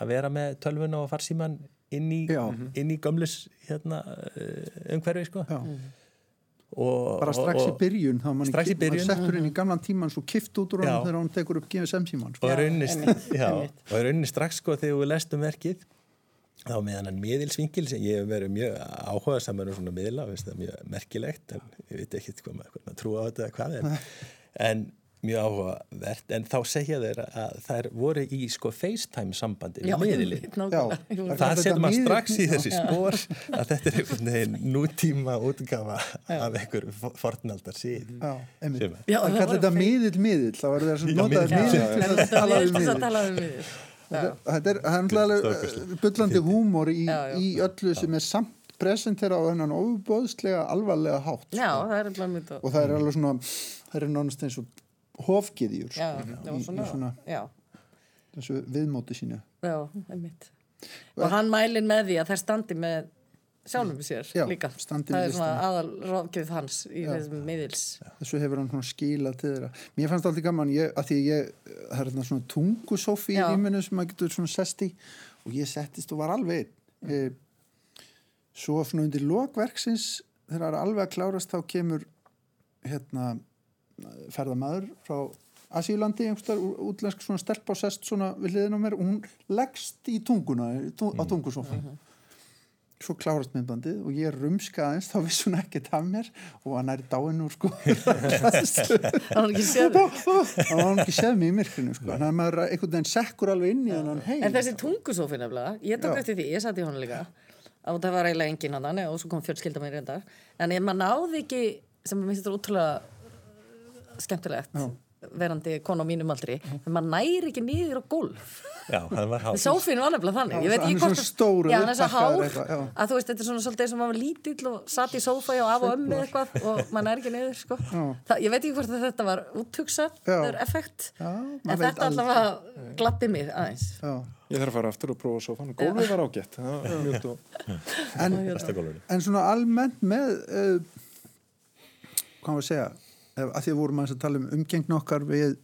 að vera með tölvuna og farsíman inn í, Já. inn í gömlus hérna, uh, umhverfi sko Já. og, bara strax og, í byrjun þá mann Strax í byrjun. settur inn í gamlan tíman svo kift út úr hann þegar hann tekur upp GSM síman sko. og rauninni strax sko þegar við lestum verkið þá með hann miðilsvingil sem ég hef verið mjög áhuga saman um svona miðla, veist það mjög merkilegt en ég veit ekki hvað maður, trúa á þetta eða hvað en, en mjög áhugavert en þá segja þeir að þær voru í sko FaceTime sambandi Já, við miðilin. Já. Það Það setur maður miðil- strax í þessi spór að þetta er einhvern veginn nútíma útgafa af einhver fornaldar síð Já, er. Það það kallar þetta miðill miðill þá er það sem Já, notaði miðill. miðill Já, til en að þetta tala er um þess að miðill tala um miðil. Þetta er, það er náttúrulega Stórkostlegt. bullandi húmor í, í öllu sem er samt presentera á hennan óbóðslega alvarlega hátt Já, sko. það er og það er alveg svona það er nánast eins og hofgiðjur Já, sko, í, í svona, svona já, þessu viðmóti sínu. Já, einmitt. Og hann mælin með því að þær standi með sjálfum sér Já, líka. það við er svona aðal ráðgjöf hans í þessum miðils. þessu hefur hann skilað til þeirra. Mér fannst alltaf gaman, ég, að því ég það er þarna svona tungusófi í rýminu sem maður getur svona sest í. Og ég settist og var alveg einn e, svo svona undir lokverksins þegar það er alveg að klárast þá kemur hérna ferðamaður frá Asílandi, einhverstaðar útlensk svona stelp á sest svona við hliðin á mér og hún leggst í tunguna tú, á tungusófin svo klárast myndbandið og ég rumska aðeins þá vissi hún ekkert af mér og hann er í dáinu sko Það var ekki hann séð mig í myrkrinu sko. Að maður einhvern veginn sekkur alveg inn í hennan heim En þessi tungusófi nefnilega, ég tók eftir því, ég satt í honum líka. Og það var eiginlega enginn hann og svo kom fjölskylda mér reyndar. En ef maður náði ekki, sem mér finnst þetta ótrúlega uh, skemmtilegt Já. Verandi konu á mínum aldri en maður næri ekki niður á gólf. Já, hann var hálf Sófinn var nefnilega þannig, Já, ég veit hann ekki er hvort svona stór og Já, hann er svo uppbakkaður hár eitthvað, að þú veist, þetta er svona svolítið sem að var lítill og satt í sófa og af og ömmu eitthvað og maður næri ekki niður, sko. Já. Það, Ég veit ekki hvort að þetta var það er effekt, Já, en maður þetta allavega gladdi mig aðeins. Já. Ég þarf að fara aftur og prófa sofan. Gólfið var ágætt. Það var og... en, en svona almennt með uh, hvað var að segja að því að vorum að tala um umgengn okkar við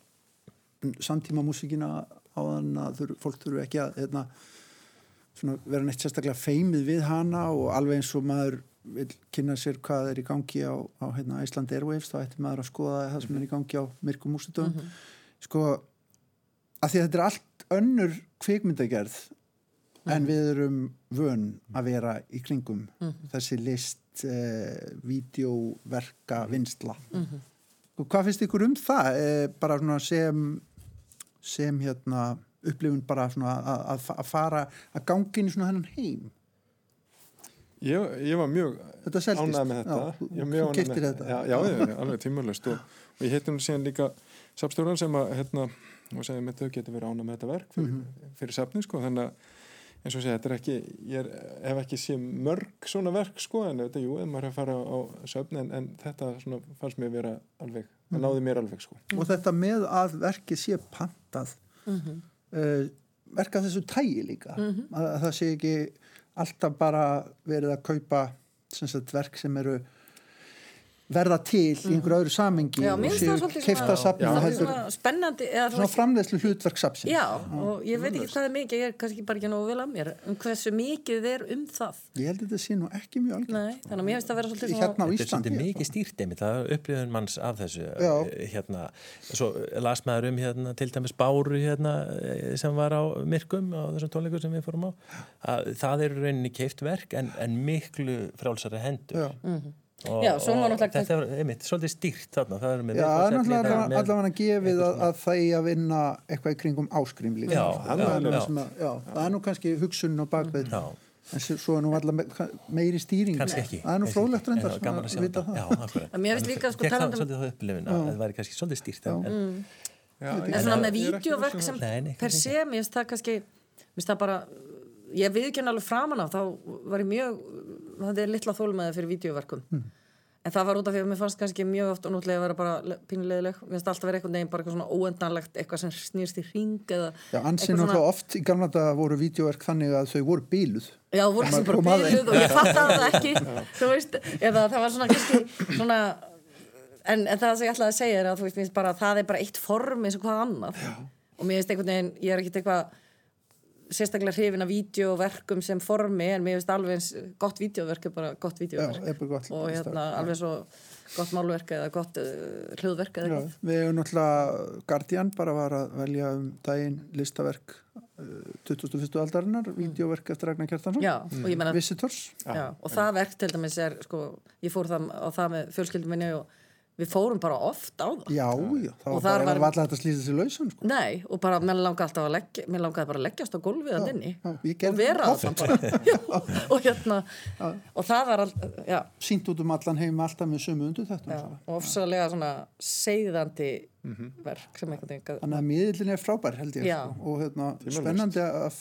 samtíma músíkina á þann að þur, fólk þurfu ekki að svona, vera neitt sérstaklega feimið við hana og alveg eins og maður vil kynna sér hvað er í gangi á, á hérna, Iceland Airwaves þá ætti maður að skoða það sem er í gangi á myrkum músitöðum sko að því að þetta er allt önnur kvikmyndagerð en við erum vön að vera í kringum þessi list eh, vídeoverka vinsla og hvað finnst ykkur um það? Eh, bara svona sem sem hérna upplifun bara svona að, að, að fara að gangi inn í svona hennan heim? Ég, ég var mjög ánægð með þetta. Já, Ég var mjög ánægð með- þetta. Já, já, já, alveg tímurlust og, og ég heitti hún síðan líka sapstjóran sem að hérna, og segði með þau getur verið ánægð með þetta verk fyrir, fyrir safni sko, þannig að eins og segja, þetta er ekki ég er, hef ekki sé mörg svona verk sko, en þetta, jú, ef maður er að fara á, á söfni, en, en þetta svona fannst mér vera alveg, það náði mér alveg sko. og þetta með að verkið sé pantað Mhm. uh, verka þessu tægi líka að, að það sé ekki alltaf bara verið að kaupa sem sagt, verk sem eru verða til í einhverju öðru samengi Mhm. Já, og séu svona, safna svona spennandi svona veist, framleiðslu hlutverk sapsins Já, og ég veit ekki hvað er mikið, ég er kannski bara ekki nógu vel að mér um hversu mikið er um það? Ég held að þetta sé nú ekki mjög Nei, þannig að mér finnst það vera svolítið hérna á Þetta er svolítið mikið stýrt einmitt, það er upplifun manns af þessu Já. eh, hérna, svo las maður um hérna, til dæmis Báru hérna, eh, sem var á Myrkum á þessum tónleikum sem við fórum á. Að það er í rauninni keift verk en, en og, Já, svo og náttúrulega- þetta er einmitt svolítið stýrt þarna. Það er með Já, er er með- allavega gefið að, að það eigi að vinna eitthvað í kringum áskrím líka. Já, það, já, er að, já, það er nú kannski hugsunin á bakvið Já. en svo er nú allavega meiri stýring. Kannski ekki. Það er nú ekki. reyndar gaman að sjá vita þetta. mér finnst líka, sko, Fékk það talandi um- svolítið það upplifun að það væri kannski svolítið stýrt en, ég- svona með er vídeoverk um sem per se, mér finnst það kannski mér finnst það bara ég viðkynna alveg framan á, þá var ég mjög það er litla þólmaði fyrir vídeoverkum en það var út af því að mér fannst kannski mjög oft og nútlega að vera bara pínulegileg mér finnst alltaf verið eitthvað neginn bara eitthvað svona óendanlegt eitthvað sem snýrst í ring eða Já, ansinn eitthvað náttúrulega oft í gamla daga voru vídeoverk þannig að þau voru bíluð. Já, það voru sem bara að bíluð og ég fattaði það ekki þú veist, eða það var svona kannski svona en, en það sem ég ætlaði að segja er að þú veist, bara að það er bara eitt form eins og hvað annað. Já. og mér finnst einhvern veginn, ég er ekkert eitthvað sérstaklega hrifin af vídeoverkum sem formi en mér finnst alveg eins gott vídeoverk er bara gott vídeoverk Já, gott. og hérna alveg svo gott málverk eða gott uh, hljóðverk eða Já, eitthvað við hefum náttúrulega Guardian bara var að velja um daginn listaverk uh, 21. aldarinnar, vídeoverk eftir Ragnar Kjartansson, menna Visitors. Já, og það verk til dæmis er sko, ég fór það, á það með fjölskyldum minni og við fórum bara oft á það Já, já, þá Og var bara var- var alltaf að slýsa sér lausan, sko. Nei, og bara, mér langaði alltaf að leggja mér langaði bara að leggjast á gólfið að inni já, og vera það að það bara já, og hérna og það var all, já, Sýnt út um allan heim alltaf með sömu undur þetta. já, og ofsalega svona seiðandi verk sem einhvern veginn Þannig að miðlinn er frábær held ég Já. sko. og hérna, spennandi að,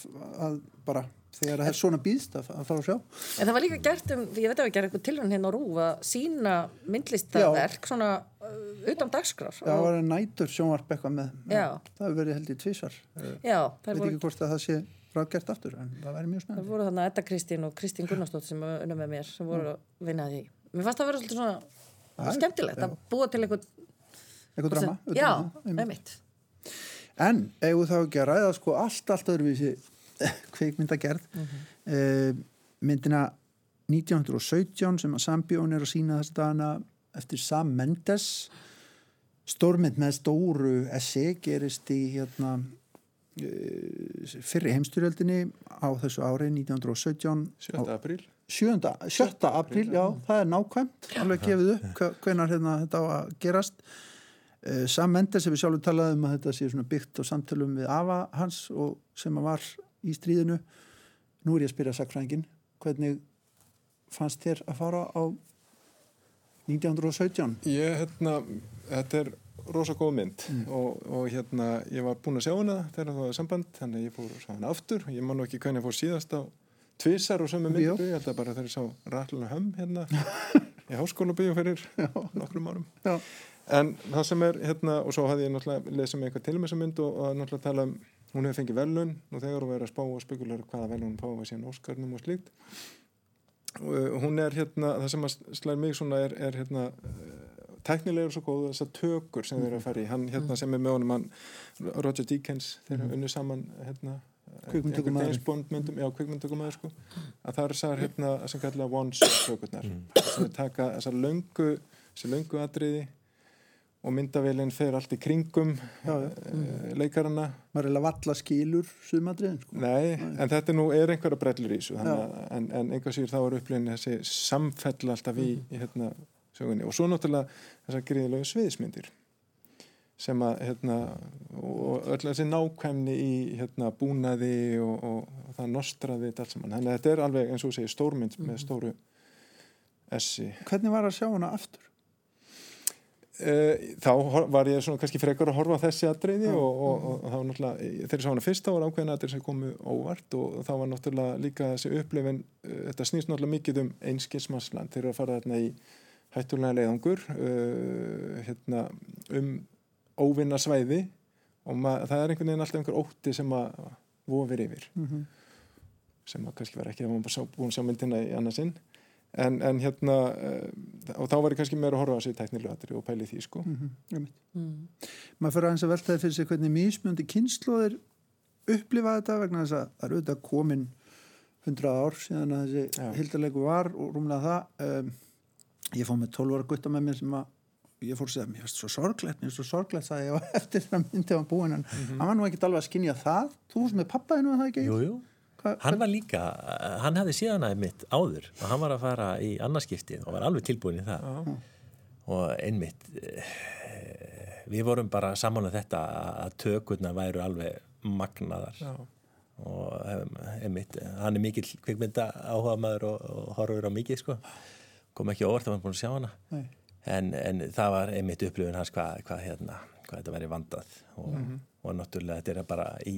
að bara þegar það er svona býðst að, fara að sjá. En það var líka gert um, ég veit að við gerum eitthvað tilhörn hérna á Rúf að sína myndlistaverk svona uh, utan dagskrár Það var nætur sjónvarp eitthvað með. Já. Það hefur verið held ég tvísar. Ég Já, þær veit voru, ekki hvort að það sé ráðgert aftur en það væri mjög þær spennandi. voru þarna Edda Kristín og Kristín Gunnarsdóttir sem unnum með mér sem voru að vinna að því Mér fannst það að vera svolítið svona Já, skemmtilegt að búa til eitthvað Kveikmyndagerð mm myndina 1917 sem að Sambjón er að sína þess dagana eftir Sam Mendes stórmynd með stóru essi gerist í hérna eh, fyrri heimstyrjöldinni á þessu ári 1917 7. apríl 7. 7. apríl, já, það er nákvæmt alveg gefið upp hvenar hérna, þetta á að gerast uh, Sam Mendes hefur sjálfur talað um að þetta sé svona byggt á samtölum við Ava hans og sem að var í stríðinu. Nú er ég að spyrja sakfræðingin hvernig fannst þér að fara á 1917 Ég, hérna, þetta er rosa góð mynd og, og hérna, ég var búinn að sjá hana þegar það var samband, þannig að ég fór að sjá hana aftur. Ég man ekki hvernig ég fór síðast á tvisar og sömu myndu, ég held að bara þegar ég sá Ralluna Hömm hérna í háskóla bíó fyrir nokkrum árum. Já. en það sem er hérna, og svo hafði ég náttúrulega lesið með eitthvað til með þessa mynd og, og náttúrulega tala um hún hefur fengið velun og þegar hún verið að spá og spekulara hvaða velun hún fáið síðan Óskarnum og slíkt. Og uh, hún er hérna, það sem að slæðir mig svona er, er hérna tæknilegur svo góð þessar tökur sem þeir eru að fara í. Hann hérna sem er með honum hann, Roger Deakins, þeir eru unni saman hérna, já, kvikmyndatökumæður sko. Að það er þessar hérna sem kallar ones tökurnar sem er taka þessar löngu þessi löngu atriði og myndavélinn fer allt í kringum Já, já. uh, leikarana. Maður er að valla skilur sumadriðin sko. Nei, en þetta nú er einhverja brellur í þessu en, en einhver síður þá er upplýðin þessi samfell alltaf í, í hérna sögunni. Og svo náttúrulega þessar gríðilegu sviðismyndir sem að hérna og öll þessi nákvæmni í hérna búnaði og, og, og það nostraði þetta allt saman, þannig að þetta er alveg eins og segir stórmynd með stóru essi hvernig var að sjá hana aftur? Uh, þá var ég svona kannski frekar að horfa á þessi atriði og, og, og, og það var náttúrulega, þegar ég sá hana fyrst þá var ákveðin atrið sem komu óvart og það var náttúrulega líka þessi upplifin uh, þetta snýst náttúrulega mikið um einskismarsland. Þeir eru að fara þarna í hættulega leiðangur uh, hérna, um óvinna svæði og það er einhvern veginn alltaf einhver ótti sem að vofir yfir. Mm sem að kannski var ekki að maður bara sá, búin sjá myndina í annarsinn en, en hérna uh, og þá var ég kannski meira að horfa á þessi tæknilega og pæli því sko -hmm. mm. maður fyrir aðeins að velta það fyrir sig hvernig mismjöndi kynnslóðir upplifa þetta vegna þess að það eru auðvitað komin 100 ár síðan að þessi Já. hildalegu var og rúmlega það um, ég fóð með 12 ára gutta með mér sem að ég fór að segja, mér finnst svo sorglegt mér finnst svo sorglegt það ég var eftir það myndi að búin en hann var nú ekkert alveg að skinja það þú varst með pappaðinu að það ekki Jú, jú. Hva, Hann var líka, hann hafði síðan aðeins mitt áður og hann var að fara í annarskiptið og var alveg tilbúin í það. Já. og einmitt eh, við vorum bara saman á þetta að tökurna væru alveg magnaðar. Já. og einmitt, hann er mikill kvikmynda áhuga maður og, og horfur á mikið sko. Kom ekki óvart að hann búin að sjá hana. En, en það var einmitt upplifun hans hvað hva, hérna, hvað þetta væri vandað. Og, og náttúrulega þetta er bara í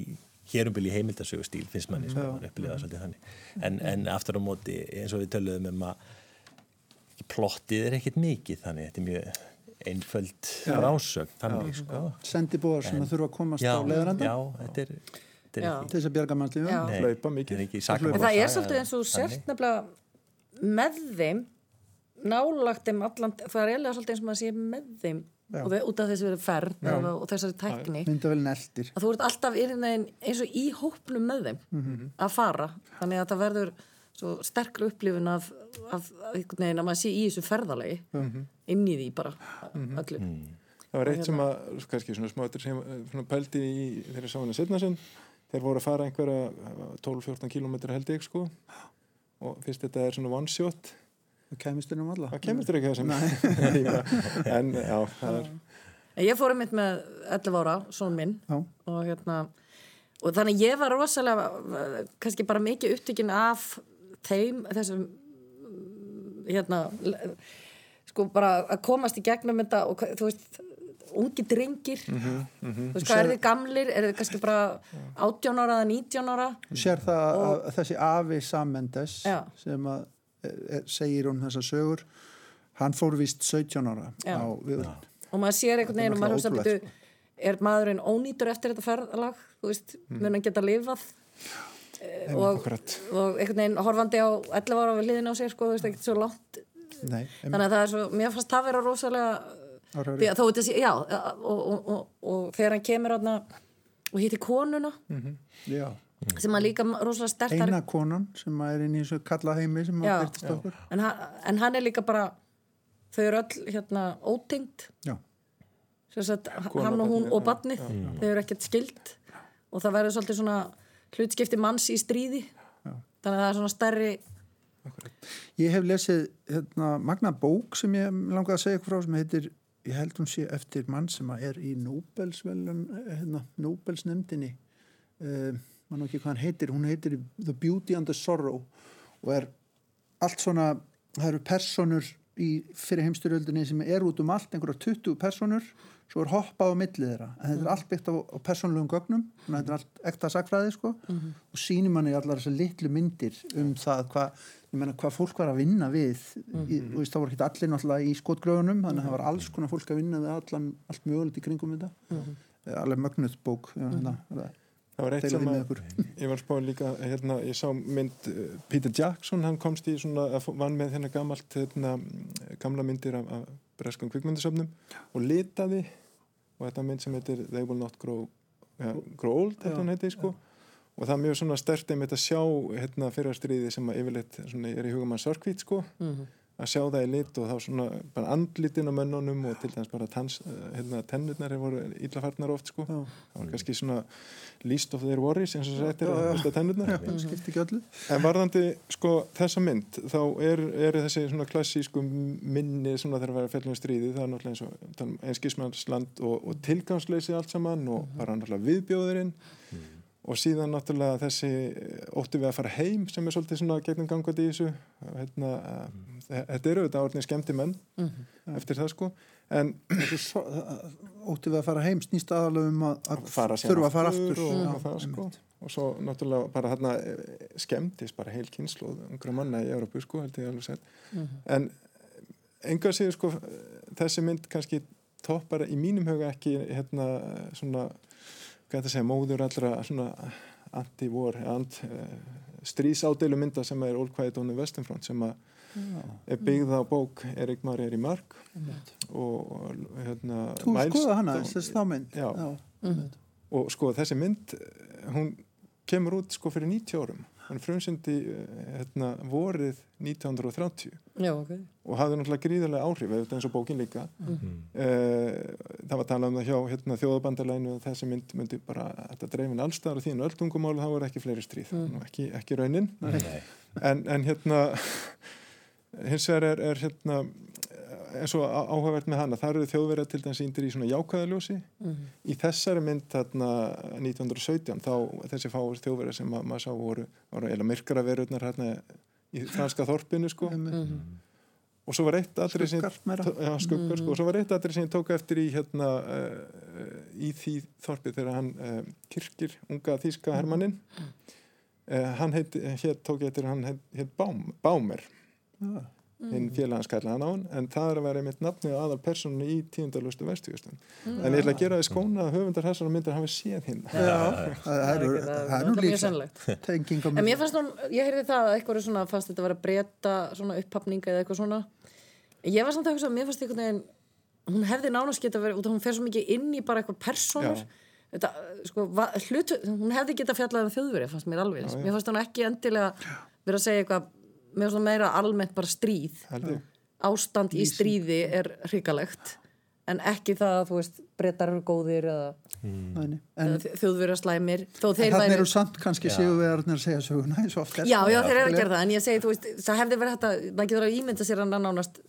hérumbili í heimildasögu stíl finnst manni svo Já. hann upplifa það svolítið þannig. En, en aftur á móti eins og við töluðum um að plottið er ekkit mikið þannig þetta er mjög einföld frásögn þannig sko. Sendibóðar sem að þurfa að komast já, á leiðaranda já, þetta er, er til þess að bjarga er En sakamál það er svolítið eins og sért nefnilega með þeim nálagt þeim allan, það er eiginlega svolítið eins og maður sé með þeim Já. og við, út af þessi verið ferð og, og þessari tækni. Að þú ert alltaf innlegin eins og í hópnum með þeim Mhm. að fara. Þannig að það verður svo sterkri upplifun af, af, af að maður sé í þessu ferðalagi Mhm. inn í því bara öllu. Það var eitt sem að, kannski svona smátur sem eh, svona pældi í þeirra sáinu setna sinn, þeir voru að fara einhverja eh, 12-14 kilometra held ég sko. Og fyrst þetta er svona one shot Það kemist inn um alla. það kemur þetta ekki þessum en já, það er ég fór einmitt með 11 ára, són minn Já. og hérna og þannig ég var rosalega kannski bara mikið upptökin af þeim, þessum mm, hérna sko bara að komast í gegnum þetta og þú veist ungi drengir. Þú veist hvað er þið gamlir? Er þið kannski bara 18 ára eða 19 ára? Sér það að, að þessi Afi Samendes Já. sem að segir hún þessar sögur. Hann fór vist 17 ára Já. á við og maður sér einhvern veginn og maður hugsa náttúrulega byrju, er maðurinn ónýtur eftir þetta ferðalag? Þú veist, mun hann geta lifað? Eh, og, og einhvern veginn horfandi á 11 ára við hliðin á sér sko, þú veist, ekkert svo langt. Nei, þannig að það er svo, mér fannst það vera rosalega að þó þetta sé, já og, og, og, og þegar hann kemur og hitti konuna já. Sem að líka rosalega stertar eina konan sem að er inn í þessu kalla heimi sem Já. að byrtist okkur. En, hann- en hann er líka bara þau eru öll hérna já, sem sagt, hann og hún barnið, og já, badnið þau eru ekkert skild og það verður svolítið svona hlutskipti manns í stríði. Þannig að það er svona stærri ég hef lesið hérna, magna bók sem ég langaði að segja frá sem heitir, ég held hún sé eftir mann sem að er í Nobelsvelun hérna, Nobelsnefndinni uh, mann ekki hvað hann heitir hún heitir The Beauty and the Sorrow og er allt svona það eru personur í fyrir heimstyrjöldinni sem er út um allt einhverja 20 personur svo er hoppað á milli þeirra. En þetta er allt byggt á, á persónulegum gögnum þetta er allt ekta sakfræði sko. Og sýnir manni allar þessar litlu myndir um það hvað ég meina hvað fólk var að vinna við í, þú veist þá voru ekki allir náttúrulega í skotgröfunum þannig að það var alls konar fólk að vinna við allan allt mögulegt í kringum þetta. Mm alveg mögnuð bók já, hérna, það var eitt sem með að ég var spáð líka, hérna, ég sá mynd uh, Peter Jackson, hann komst í svona að vann með hérna gamalt hérna, gamla myndir af, af breskum kvikmyndasöfnum og litaði og þetta mynd sem heitir They Will Not Grow, ja, grow Old þetta hann heiti sko. og það er mjög svona stert einmitt að sjá hérna fyrir stríði sem að yfirleitt svona, er í hugum að sörkvít sko að sjá það í lit og þá svona bara andlitin á mönnunum og til dæmis bara tans, hérna, tennurnar hefur voru illa farnar oft sko. Já. það var kannski svona least of their worries eins og sættir tennurnar. Það skipti ekki öllu. En varðandi sko þessa mynd þá er, er þessi svona klassísku minni svona þegar að vera fellum stríði það er náttúrulega eins og um einskismannsland og, og tilgangsleysi allt saman og bara náttúrulega viðbjóðurinn og síðan náttúrulega þessi óttu við að fara heim sem er svolítið svona gegnum gangandi í þessu. Hérna, mm. þetta eru auðvitað orðinni skemmti menn eftir það sko. En Svo- ótti við að fara heim snýst aðalega um að, að þurfa að fara aftur og, og, það, sko. og svo náttúrulega bara hérna skemmtist bara heil kynslu ungra manna í Európu sko held ég alveg sett en enga séu sko þessi mynd kannski toppar í mínum huga ekki hérna svona hvað þetta segja, móður allra svona anti-war ant, uh, strísádeilu mynda sem er Old Quiet on the Western Front sem að er byggð á bók Erik Maria í Mark og hérna Þú skoða hana, þessi þá mynd? Já. og sko þessi mynd eh, hún kemur út sko fyrir 90 árum hann frumsindi hérna, vorið 1930 já, ok og hafði náttúrulega gríðarlega áhrif eins og bókin líka mm. það var talað um það hjá hérna, þjóðabandalæinu að þessi mynd myndi bara þetta dreifin allstaðar og þínu öll tungumálu þá er ekki fleiri stríð, mm. ekki, ekki raunin Nei. en, en hérna hins vegar er, er hérna eins og á- áhugavert með hana. Þar eru þjóðverið til dæmis índir í svona jákvæðaljósi í þessari mynd þarna 1917 þá þessi fáur þjóðverið sem ma maður sá voru, voru eða myrkara verurnar hérna í franska þorpinu sko. Og svo var eitt aðri sem já, skuggar sko. Og svo var eitt aðri sem ég tók eftir í hérna uh, í því þorpi þegar hann uh, kirkir unga þýska hermannin uh, hann heit, hér tók ég eftir hann heit, heit Baum, Bámer Já. Hinn félagans kallaði hann á hann en það er að vera einmitt nafnið aðal persónu í tíundalustu vestugustan en ég ætla að gera því skóna að höfundar þessara myndir hafi séð hinn. Já, það er nú- er nú líka En mér fannst hún, ég heyrði það að eitthvað er svona, fannst þetta að vera að breyta svona upphafninga eða eitthvað svona. Ég var samt að hugsa að mér fannst einhvern veginn, hún hefði nánast geta verið, út af hún fer svo mikið inn í bara eitthvað personur. Já. Þetta, sko, va, hlut, hún hefði geta fjallað um þjóðverið, fannst mér alveg. Mér fannst hún ekki endilega verið að segja eitthvað, mér fannst hún meira almennt bara stríð. held ég. Ástand í stríði er hrikalegt, en ekki það að, þú veist, breytar eru góðir eða, en, eða þjóðverið slæmir. Þó en þeir þannig væru... eru samt kannski sigurvegarnir að segja söguna eins og oft Já, já, þeir eru að gera það, en ég segi, þú veist, það hefði verið að, maður getur að ímynda sér hann nánast,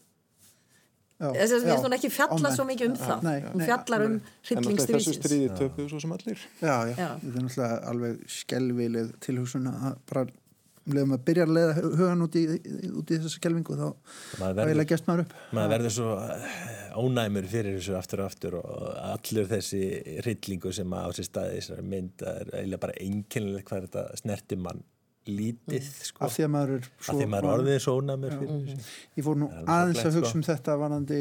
Já, þess að já, hún ekki fjalla svo mikið um það, Nei, hún nei, fjallar um en alltaf hrylling þessu stríði töpuðu svo sem allir. Já, já, Já. þetta er náttúrulega alveg skelvileg tilhugsun að bara leðum að byrja að leiða hugan út í, út í þessa skelvingu þá verður- gest maður upp. maður verður svo eh, ónæmur fyrir þessu aftur og aftur og allur þessi hryllingu sem á sér staði í þessari mynd það er eiginlega bara einkennilegt hvað þetta snerti mann lítið sko, af því að maður er af svo því að maður er orðið svo ónæmur fyrir þessu. Ég fór nú aðeins að hugsa sko. um þetta varandi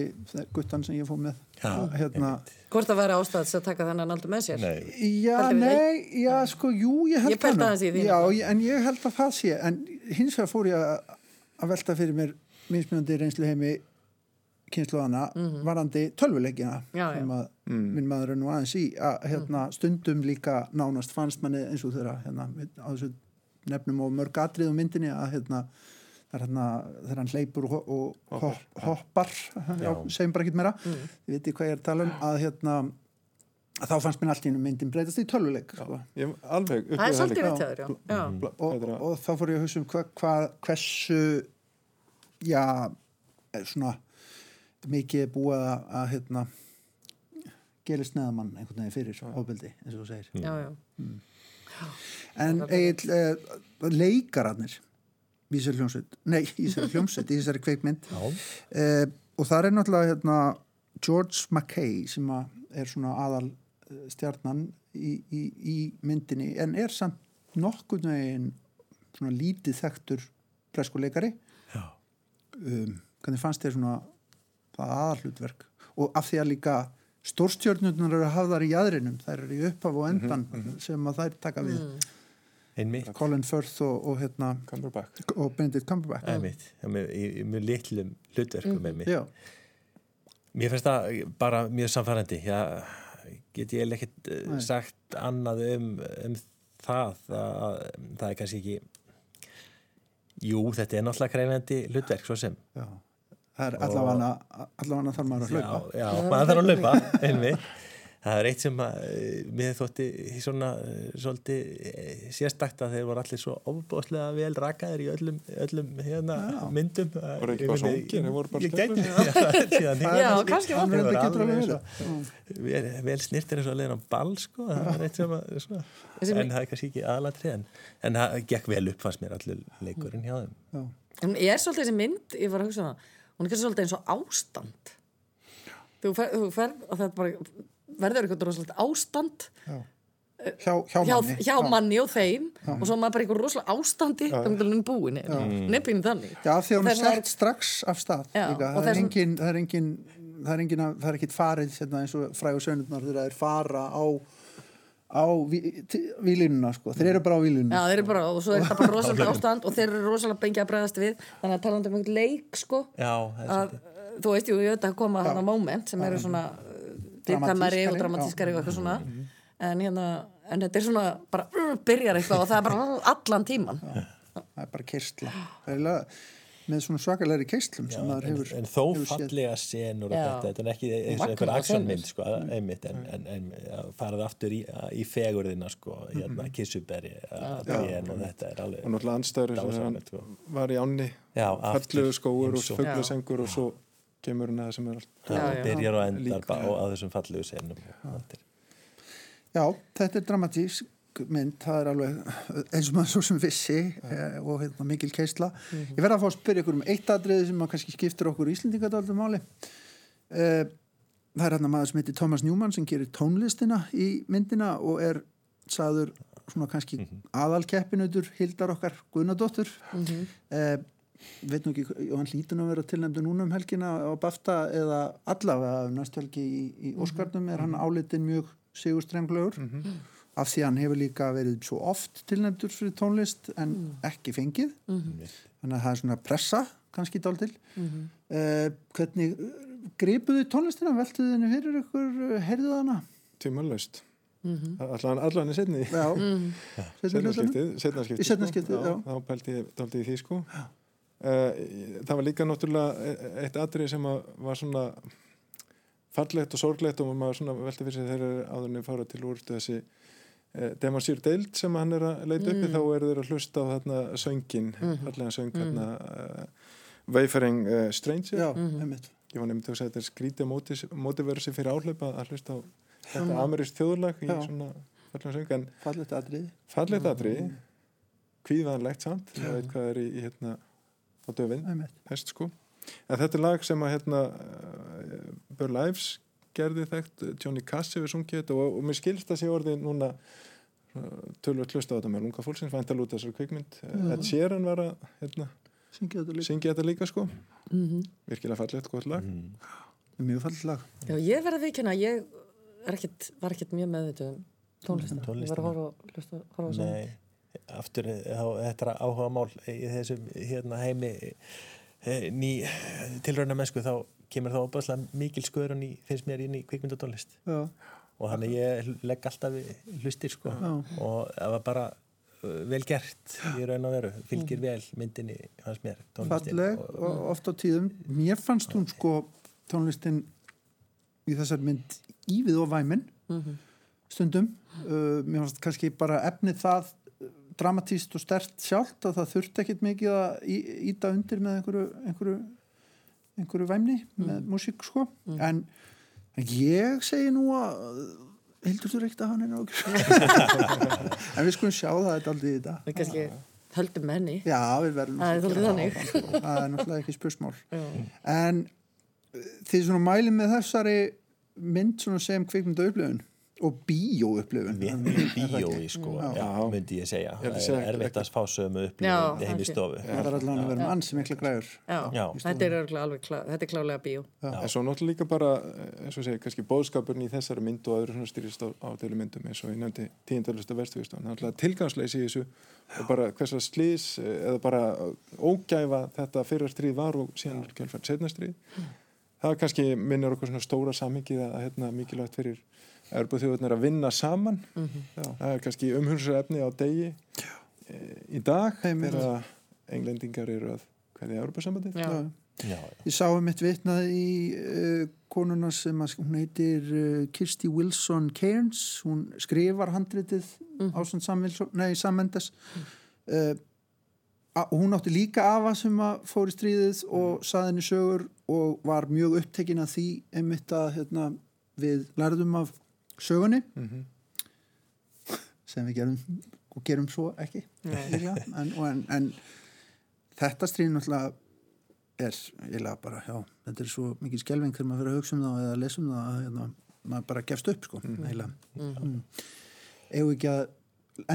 guttan sem ég fór með. Já, hérna, Hvort það væri ástæðs að taka þennan aldur með sér? Nei, já, nei, já, sko, jú, ég held það já, en ég held að það sé en hins vegar fór ég að, að velta fyrir mér minnsmjöndi reynslu heimi kynsluðana varandi tölvuleikina Mhm. Já, já. sem að minn maður er nú aðeins í að hérna, stundum líka nánast fannst manni eins og þeirra hérna, á þessu nefnum og mörg atrið á myndinni að hérna er hérna þegar hann hleypur og, og hoppar, hoppar já, segjum bara ekkert meira Mm. þið viti hvað ég er að tala um að hérna að þá fannst mér allt í myndin breytast í tölvuleik sko. ég alveg er já. já. Bla- og, er og þá fór ég að hugsa um hva, hva, hversu já er svona mikið er búið að, að hérna gerist neðamann einhvern veginn fyrir ofbeldi eins og þú segir Já, já. En eiginlega uh, leikararnir í þessari hljómsveit nei, í þessari hljómsveit, í þessari kveikmynd uh, og það er náttúrulega hérna, George Mackay sem er svona aðal uh, stjarnan í, í, í myndinni en er samt nokkurn veginn svona lítið þekktur preskuleikari um, hvernig fannst þér svona það aðalhlutverk? Og af því að líka stórstjörnurnar eru hafðar í jæðrinum þær eru í upphaf og endan sem að þær taka við. Einmitt. Colin Firth og, og, hérna, og Benedict Cumberbatch. Með- mjög litlum hlutverkum einmitt. Já, Mér finnst það bara mjög samfærandi. Já, get ég ekkert eh, Nei. sagt annað um, um það. Það, það er kannski ekki... Jú, þetta er náttúrulega krefjandi hlutverk, svo sem. já það er allavega allavega þarf maður að hlaupa Já, já maður þarf að laupa, einmitt. Það er eitt sem að eh, mér þótti svona eh, svolítið eh, sérstakt að þeir voru allir svo ofbóðslega vel rakaðir í öllum, öllum hérna, myndum. Voru ekki bara svangir, þeir voru bara Ég gæti, já, Það kannski- var það. alveg alveg vel, vel snirtir eins og að leiðin á ball sko, það er eitt sem að svona, en það er kannski ekki aðalatrið en, en það gekk vel upp fannst mér allur leikurinn hjá þeim Já. Hún er svolítið þessi mynd, ég var að hugsa um það, hún er kannski svolítið eins og ástand. Þú fer, þú fer og þetta bara verður eitthvað rosalegt ástand. Hjá, hjá hjá, manni. hjá manni og þeim. Og svo er maður bara eitthvað rosalega ástandi þá er hún búin, nefninu þannig. Já, því að hún er er- sett strax af stað Já, og Það er engin það er engin það er engin að- það er ekkit farið hérna, eins og frægur sögnurnar þegar þeir fara á á vílínuna sko, þeir eru bara á Já, eru bara, og svo er þetta bara rosalega ástand og þeir eru rosalega bengið að bregðast við. Þannig að talandi um einhvern leik, sko Já, það er að, þú veist, jú, ég veit að koma þarna moment sem eru svona viðkvæmari og Dramatískari, og eitthvað svona. En hérna, en þetta er svona bara uh, byrjar eitthvað og það er bara uh, allan tíman það er bara keistla með svona svakalegri keistlum sem maður en, hefur en þó hefur fallega senur og Já. þetta, þetta er ekki eins og einhver aksjónmynd senur. sko, einmitt, en, en, en já, farið aftur í, í fegurðina sko, hérna, Mhm. kissuberi trén og þetta er alveg og náttúrulega anstæður sem hann sko. var í ánni Já, fallegu skóur og fugglasengur og svo kemur hann að það sem er allt Já, Já, já. byrjar og endar á, þessum fallegu senum og Já, þetta er dramatísk mynd, það er alveg eins og maður svo sem vissi eh, og hérna, mikil keisla. Ég verða að fá að spyrja ykkur um eitt atriði sem að kannski skiptir okkur Íslendingadaldum máli. Eh, það er hérna maður sem heitir Thomas Newman sem gerir tónlistina í myndina og er sagður svona kannski aðalkeppinutur Hildar okkar Gunnadóttur. eh, veit nú ekki, og hann hlýtur nú að vera tilnæmdu núna um helgina á BAFTA eða allavega næst helgi í, í Óskarnum er hann álitin mjög sigurstrenglegur af því hann hefur líka verið svo oft tilnæmdur fyrir tónlist en ekki fengið. Þannig að það er svona pressa kannski dáltil uh, hvernig gripuðu tónlistina, veltuðu henni fyrir ykkur, heyrðuðu hana? tímalöst allan, allan í setni Já, seinni hlutanum? setnaskiptið setnaskiptið, Í seinna skiptið, já. þá pælti ég dálítið í því sko. Uh, það var líka náttúrulega eitt atrið sem að var svona fallegt og sorglegt og maður svona velti fyrir sig þegar áðurinn fara til úr þessi uh, Demansýr Deild sem hann er að leita uppi þá eru þeir að hlusta á þarna söngin fallega söng þarna uh, Wayfaring uh, Stranger. Já, einmitt. Ég var nefndið að segja þetta er skrítið móti, mótiverið sér fyrir áhlaupa að hlusta á þetta amerískt þjóðlag í Já. svona fallega söng en Fallegt atriði. Fallegt atriði. Kvíðvanlegt samt. Það veit hvað er í, í hérna á döfin, hest sko. En þetta er lag sem að hérna uh, Burl Ives gerði þekkt Johnny Cass hefur sungið þetta og, og mér skilst að sé orðið núna tölvöld hlusta á þetta með lunga fólksins væntal út þessar kvikmynd. Ed Sheeran var að hérna, Syngja þetta líka. syngja þetta líka sko. Virkilega fallegt, gott lag. Mjög fallegt lag. Já, ég verði að vikina, ég er ekkit, var ekkit mjög með þetta um tónlistina. Ég var Tónlistina. að horfa, á- hlusta, horfa. Nei, aftur þá, þetta er áhuga mál í þessum hérna heimi eh, ný tilrauna mennsku þá kemur þá opaslega mikil sköðrun í, finnst mér inn í kvikmyndatónlist. Já, og þannig ég legg alltaf hlustir sko. Já. og það var bara uh, vel gert í raun og veru. Fylgir vel myndinni hans mér tónlistin falleg og, og oft á tíðum. Mér fannst hún sko tónlistin í þessar mynd ívið og væmin stundum. Uh, Mér fannst kannski bara efnið það uh, dramatíst og stert sjálft að það þurfti ekkit mikið að í- íta undir með einhverju einhverju, einhverju væmni með músík sko. En, en ég segi nú að Hildur þú reykt að hann er nákvæm en við skulum sjá það þetta aldrei í þetta. Við kannski höldum með henni. Já, við verðum Það er náttúrulega ekki spursmál. En uh, þið svona mælið með þessari mynd svona sem kvikmynda upplifun og bíó upplifun bíói sko, já, myndi ég segja. Það segja er erfitt að fá sömu Já, upplifun heim í stofu. Það er allavega að vera mann sem mikla græður Já, Já. þetta er alveg þetta er klálega bíó. en svo náttúrulega líka bara eh, eins og segja, kannski bóðskapurinn í þessari mynd og öðru styrist á, á deilumyndum eins og ég nefndi tíundalusta verstuðustan náttúrulega tilgangsleysi í þessu og bara hversa slís eh, eða bara ógæfa þetta fyrra stríð var og síðan kjölfært setna stríð. Það kannski minnir okkur svona stóra samhengið að hérna, mikilvægt fyrir erbuð þjóðunar að vinna saman. Það er kannski umhulsar efni á degi e, í dag þegar englendingar eru að hverja já, Ég sá um eitt vitnað í uh, konuna sem að, hún heitir uh, Kirsti Wilson Cairns. Hún skrifar handritið mm -hmm. ásand Samvilson, nei Sammendes uh, og hún átti líka afa sem að fór í stríðið og saði henni sögur og var mjög upptekin af því einmitt að hérna, við lærðum af sögunni. Mhm. sem við gerum og gerum svo ekki en, og en, en þetta stríð náttúrulega er eiginlega bara, já, þetta er svo mikið skelving þegar maður fyrir að hugsa um það eða lesa um það að hérna, maður bara gefst upp sko, eiginlega. Mm. Eigum við ekki að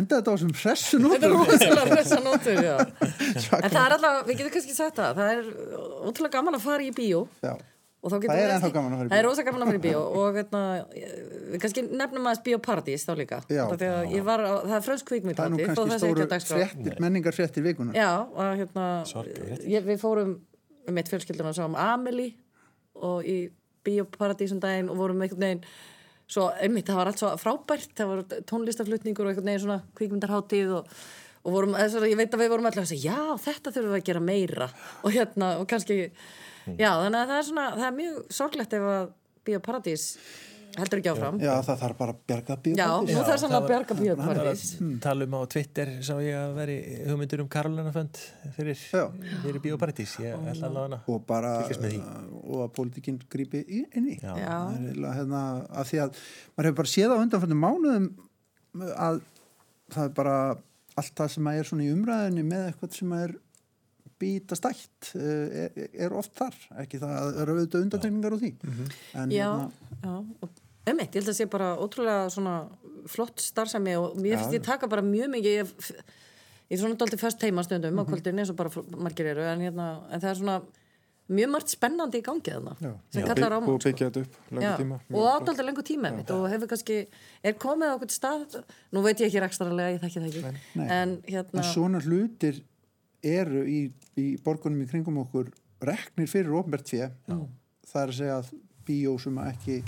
enda þetta á sem hressu Þetta er rosalega fressa nótur, já. En það er alltaf, við getum kannski sagt það, það er ótrúlega gaman að fara í bíó. Já, Og þá getum Það við ennþá gaman að fara í Það er bíó. rosa gaman að fara í bíó og hérna, við kannski nefnum aðeins bíóparadís þá líka. Já. Út af því að ég var á, það er frönsk kvikmynd það er nú kannski það sé ekki stóru menningar fréttir vikunar Já, að hérna, ég, við fórum með mitt fjölskyldun og sáum Amelie og í bíóparadísum daginn og vorum einhvern veginn svo, einmitt, það var allt svo frábært. Það var tónlistaflutningur og einhvern veginn svona kvikmyndarháttíð og, og vorum, ég veit að við vorum alltaf að segja, já, þetta þurfum við að gera meira. Og hérna, og kannski já, þannig að það er svona, það er mjög sorglegt ef að bíóparadís heldur ekki áfram. Já, það þarf bara að bjarga Já, bíóparadís nú þarf það að bjarga bíóparadís. tala um á Twitter sá ég að veri hugmyndur um Karolina Fönd fyrir, Já. fyrir Bíóparadís. Ég ætla að lána hana. Og bara og að pólitíkinn grípi inn í. Já. Já. Það er eiginlega, hérna, að því að maður hefur bara séð á undanfændum mánuðum að það er bara allt það sem er svona í umræðinni með eitthvað sem er býta stætt er, er oft þar, ekki það að eru auðvitað undantekningar á því. En Já, hérna, já, og Einmitt, ég held að sé bara ótrúlega svona flott starfsemi og mér finnst ég taka bara mjög mikið ég, ég er svona dálítið föst heima stundum á kvöldin eins og bara margir eru en, hérna, en það er svona mjög margt spennandi í gangi þarna sem Já. kallar á og mann sko. og ádáldur lengur tíma mitt og hefur kannski, er komið á okkur stað nú veit ég ekki rekstrarlega, ég þekki það ekki Nei. en hérna En svona hlutir eru í, í borgunum í kringum okkur reknir fyrir ofnbært fjö. Það er að segja að bíó sem ekki,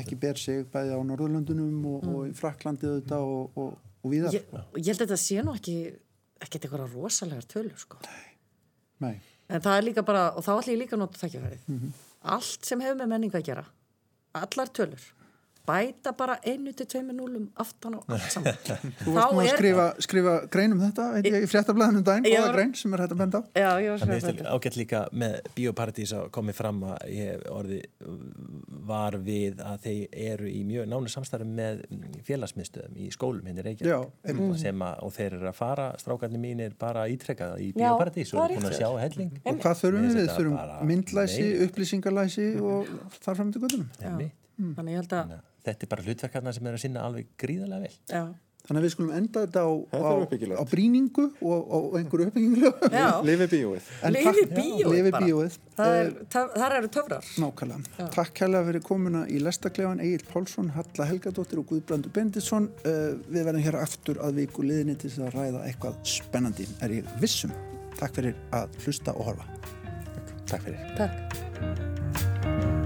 ekki ber sig bæði á Norðurlöndunum og, og í Fraklandi auðvitað og, og, og víðar. ég, og ég held að þetta sé nú ekki ekkert eitthvað rosalegar tölur sko. Nei. en það er líka bara, og þá ætlum ég líka að nota þakkjafærið allt sem hefur með menningu að gera allar tölur bæta bara einu til tveimur núlum aftan á allt saman Þú varst nú að skrifa, skrifa grein um þetta, veit ég, í fréttablaðinu daginn, Já. góða grein sem er hægt að benda á. já, ég var er skrifa ágætt líka með Bíóparadís að komið fram að ég orði var við að þeir eru í mjög nánu samstarfi með félagsmiðstöðum í skólum henni Já, Reykjavík einmitt. sem að, og þeir eru að fara strákarnir mínir bara ítrekkað í Já, Bíóparadís og er búin að sjá helling Og hvað þurfum við? þetta þurfum myndlæsi, upplýsingalæsi og þar fram til göttunum. Einmitt. þannig ég held að Þetta er bara hlutverkarna sem er að sinna alveg gríðarlega vel já, Þannig að við skulum enda þetta á, Þetta á, á brýningu og, og, og einhverju uppbyggingu. já. lifi bíóið takk- bíóið Eh, þar eru töfrar Nákvæmlega. Takk hella fyrir komuna í Lestaklefan, Egil Pálsson, Halla Helgadóttir og Guðbrandur Benditsson. Uh, við verðum hér aftur að viku liðinni til þess að ræða eitthvað spennandi, er ég vissum. Takk fyrir að hlusta og horfa. Takk fyrir takk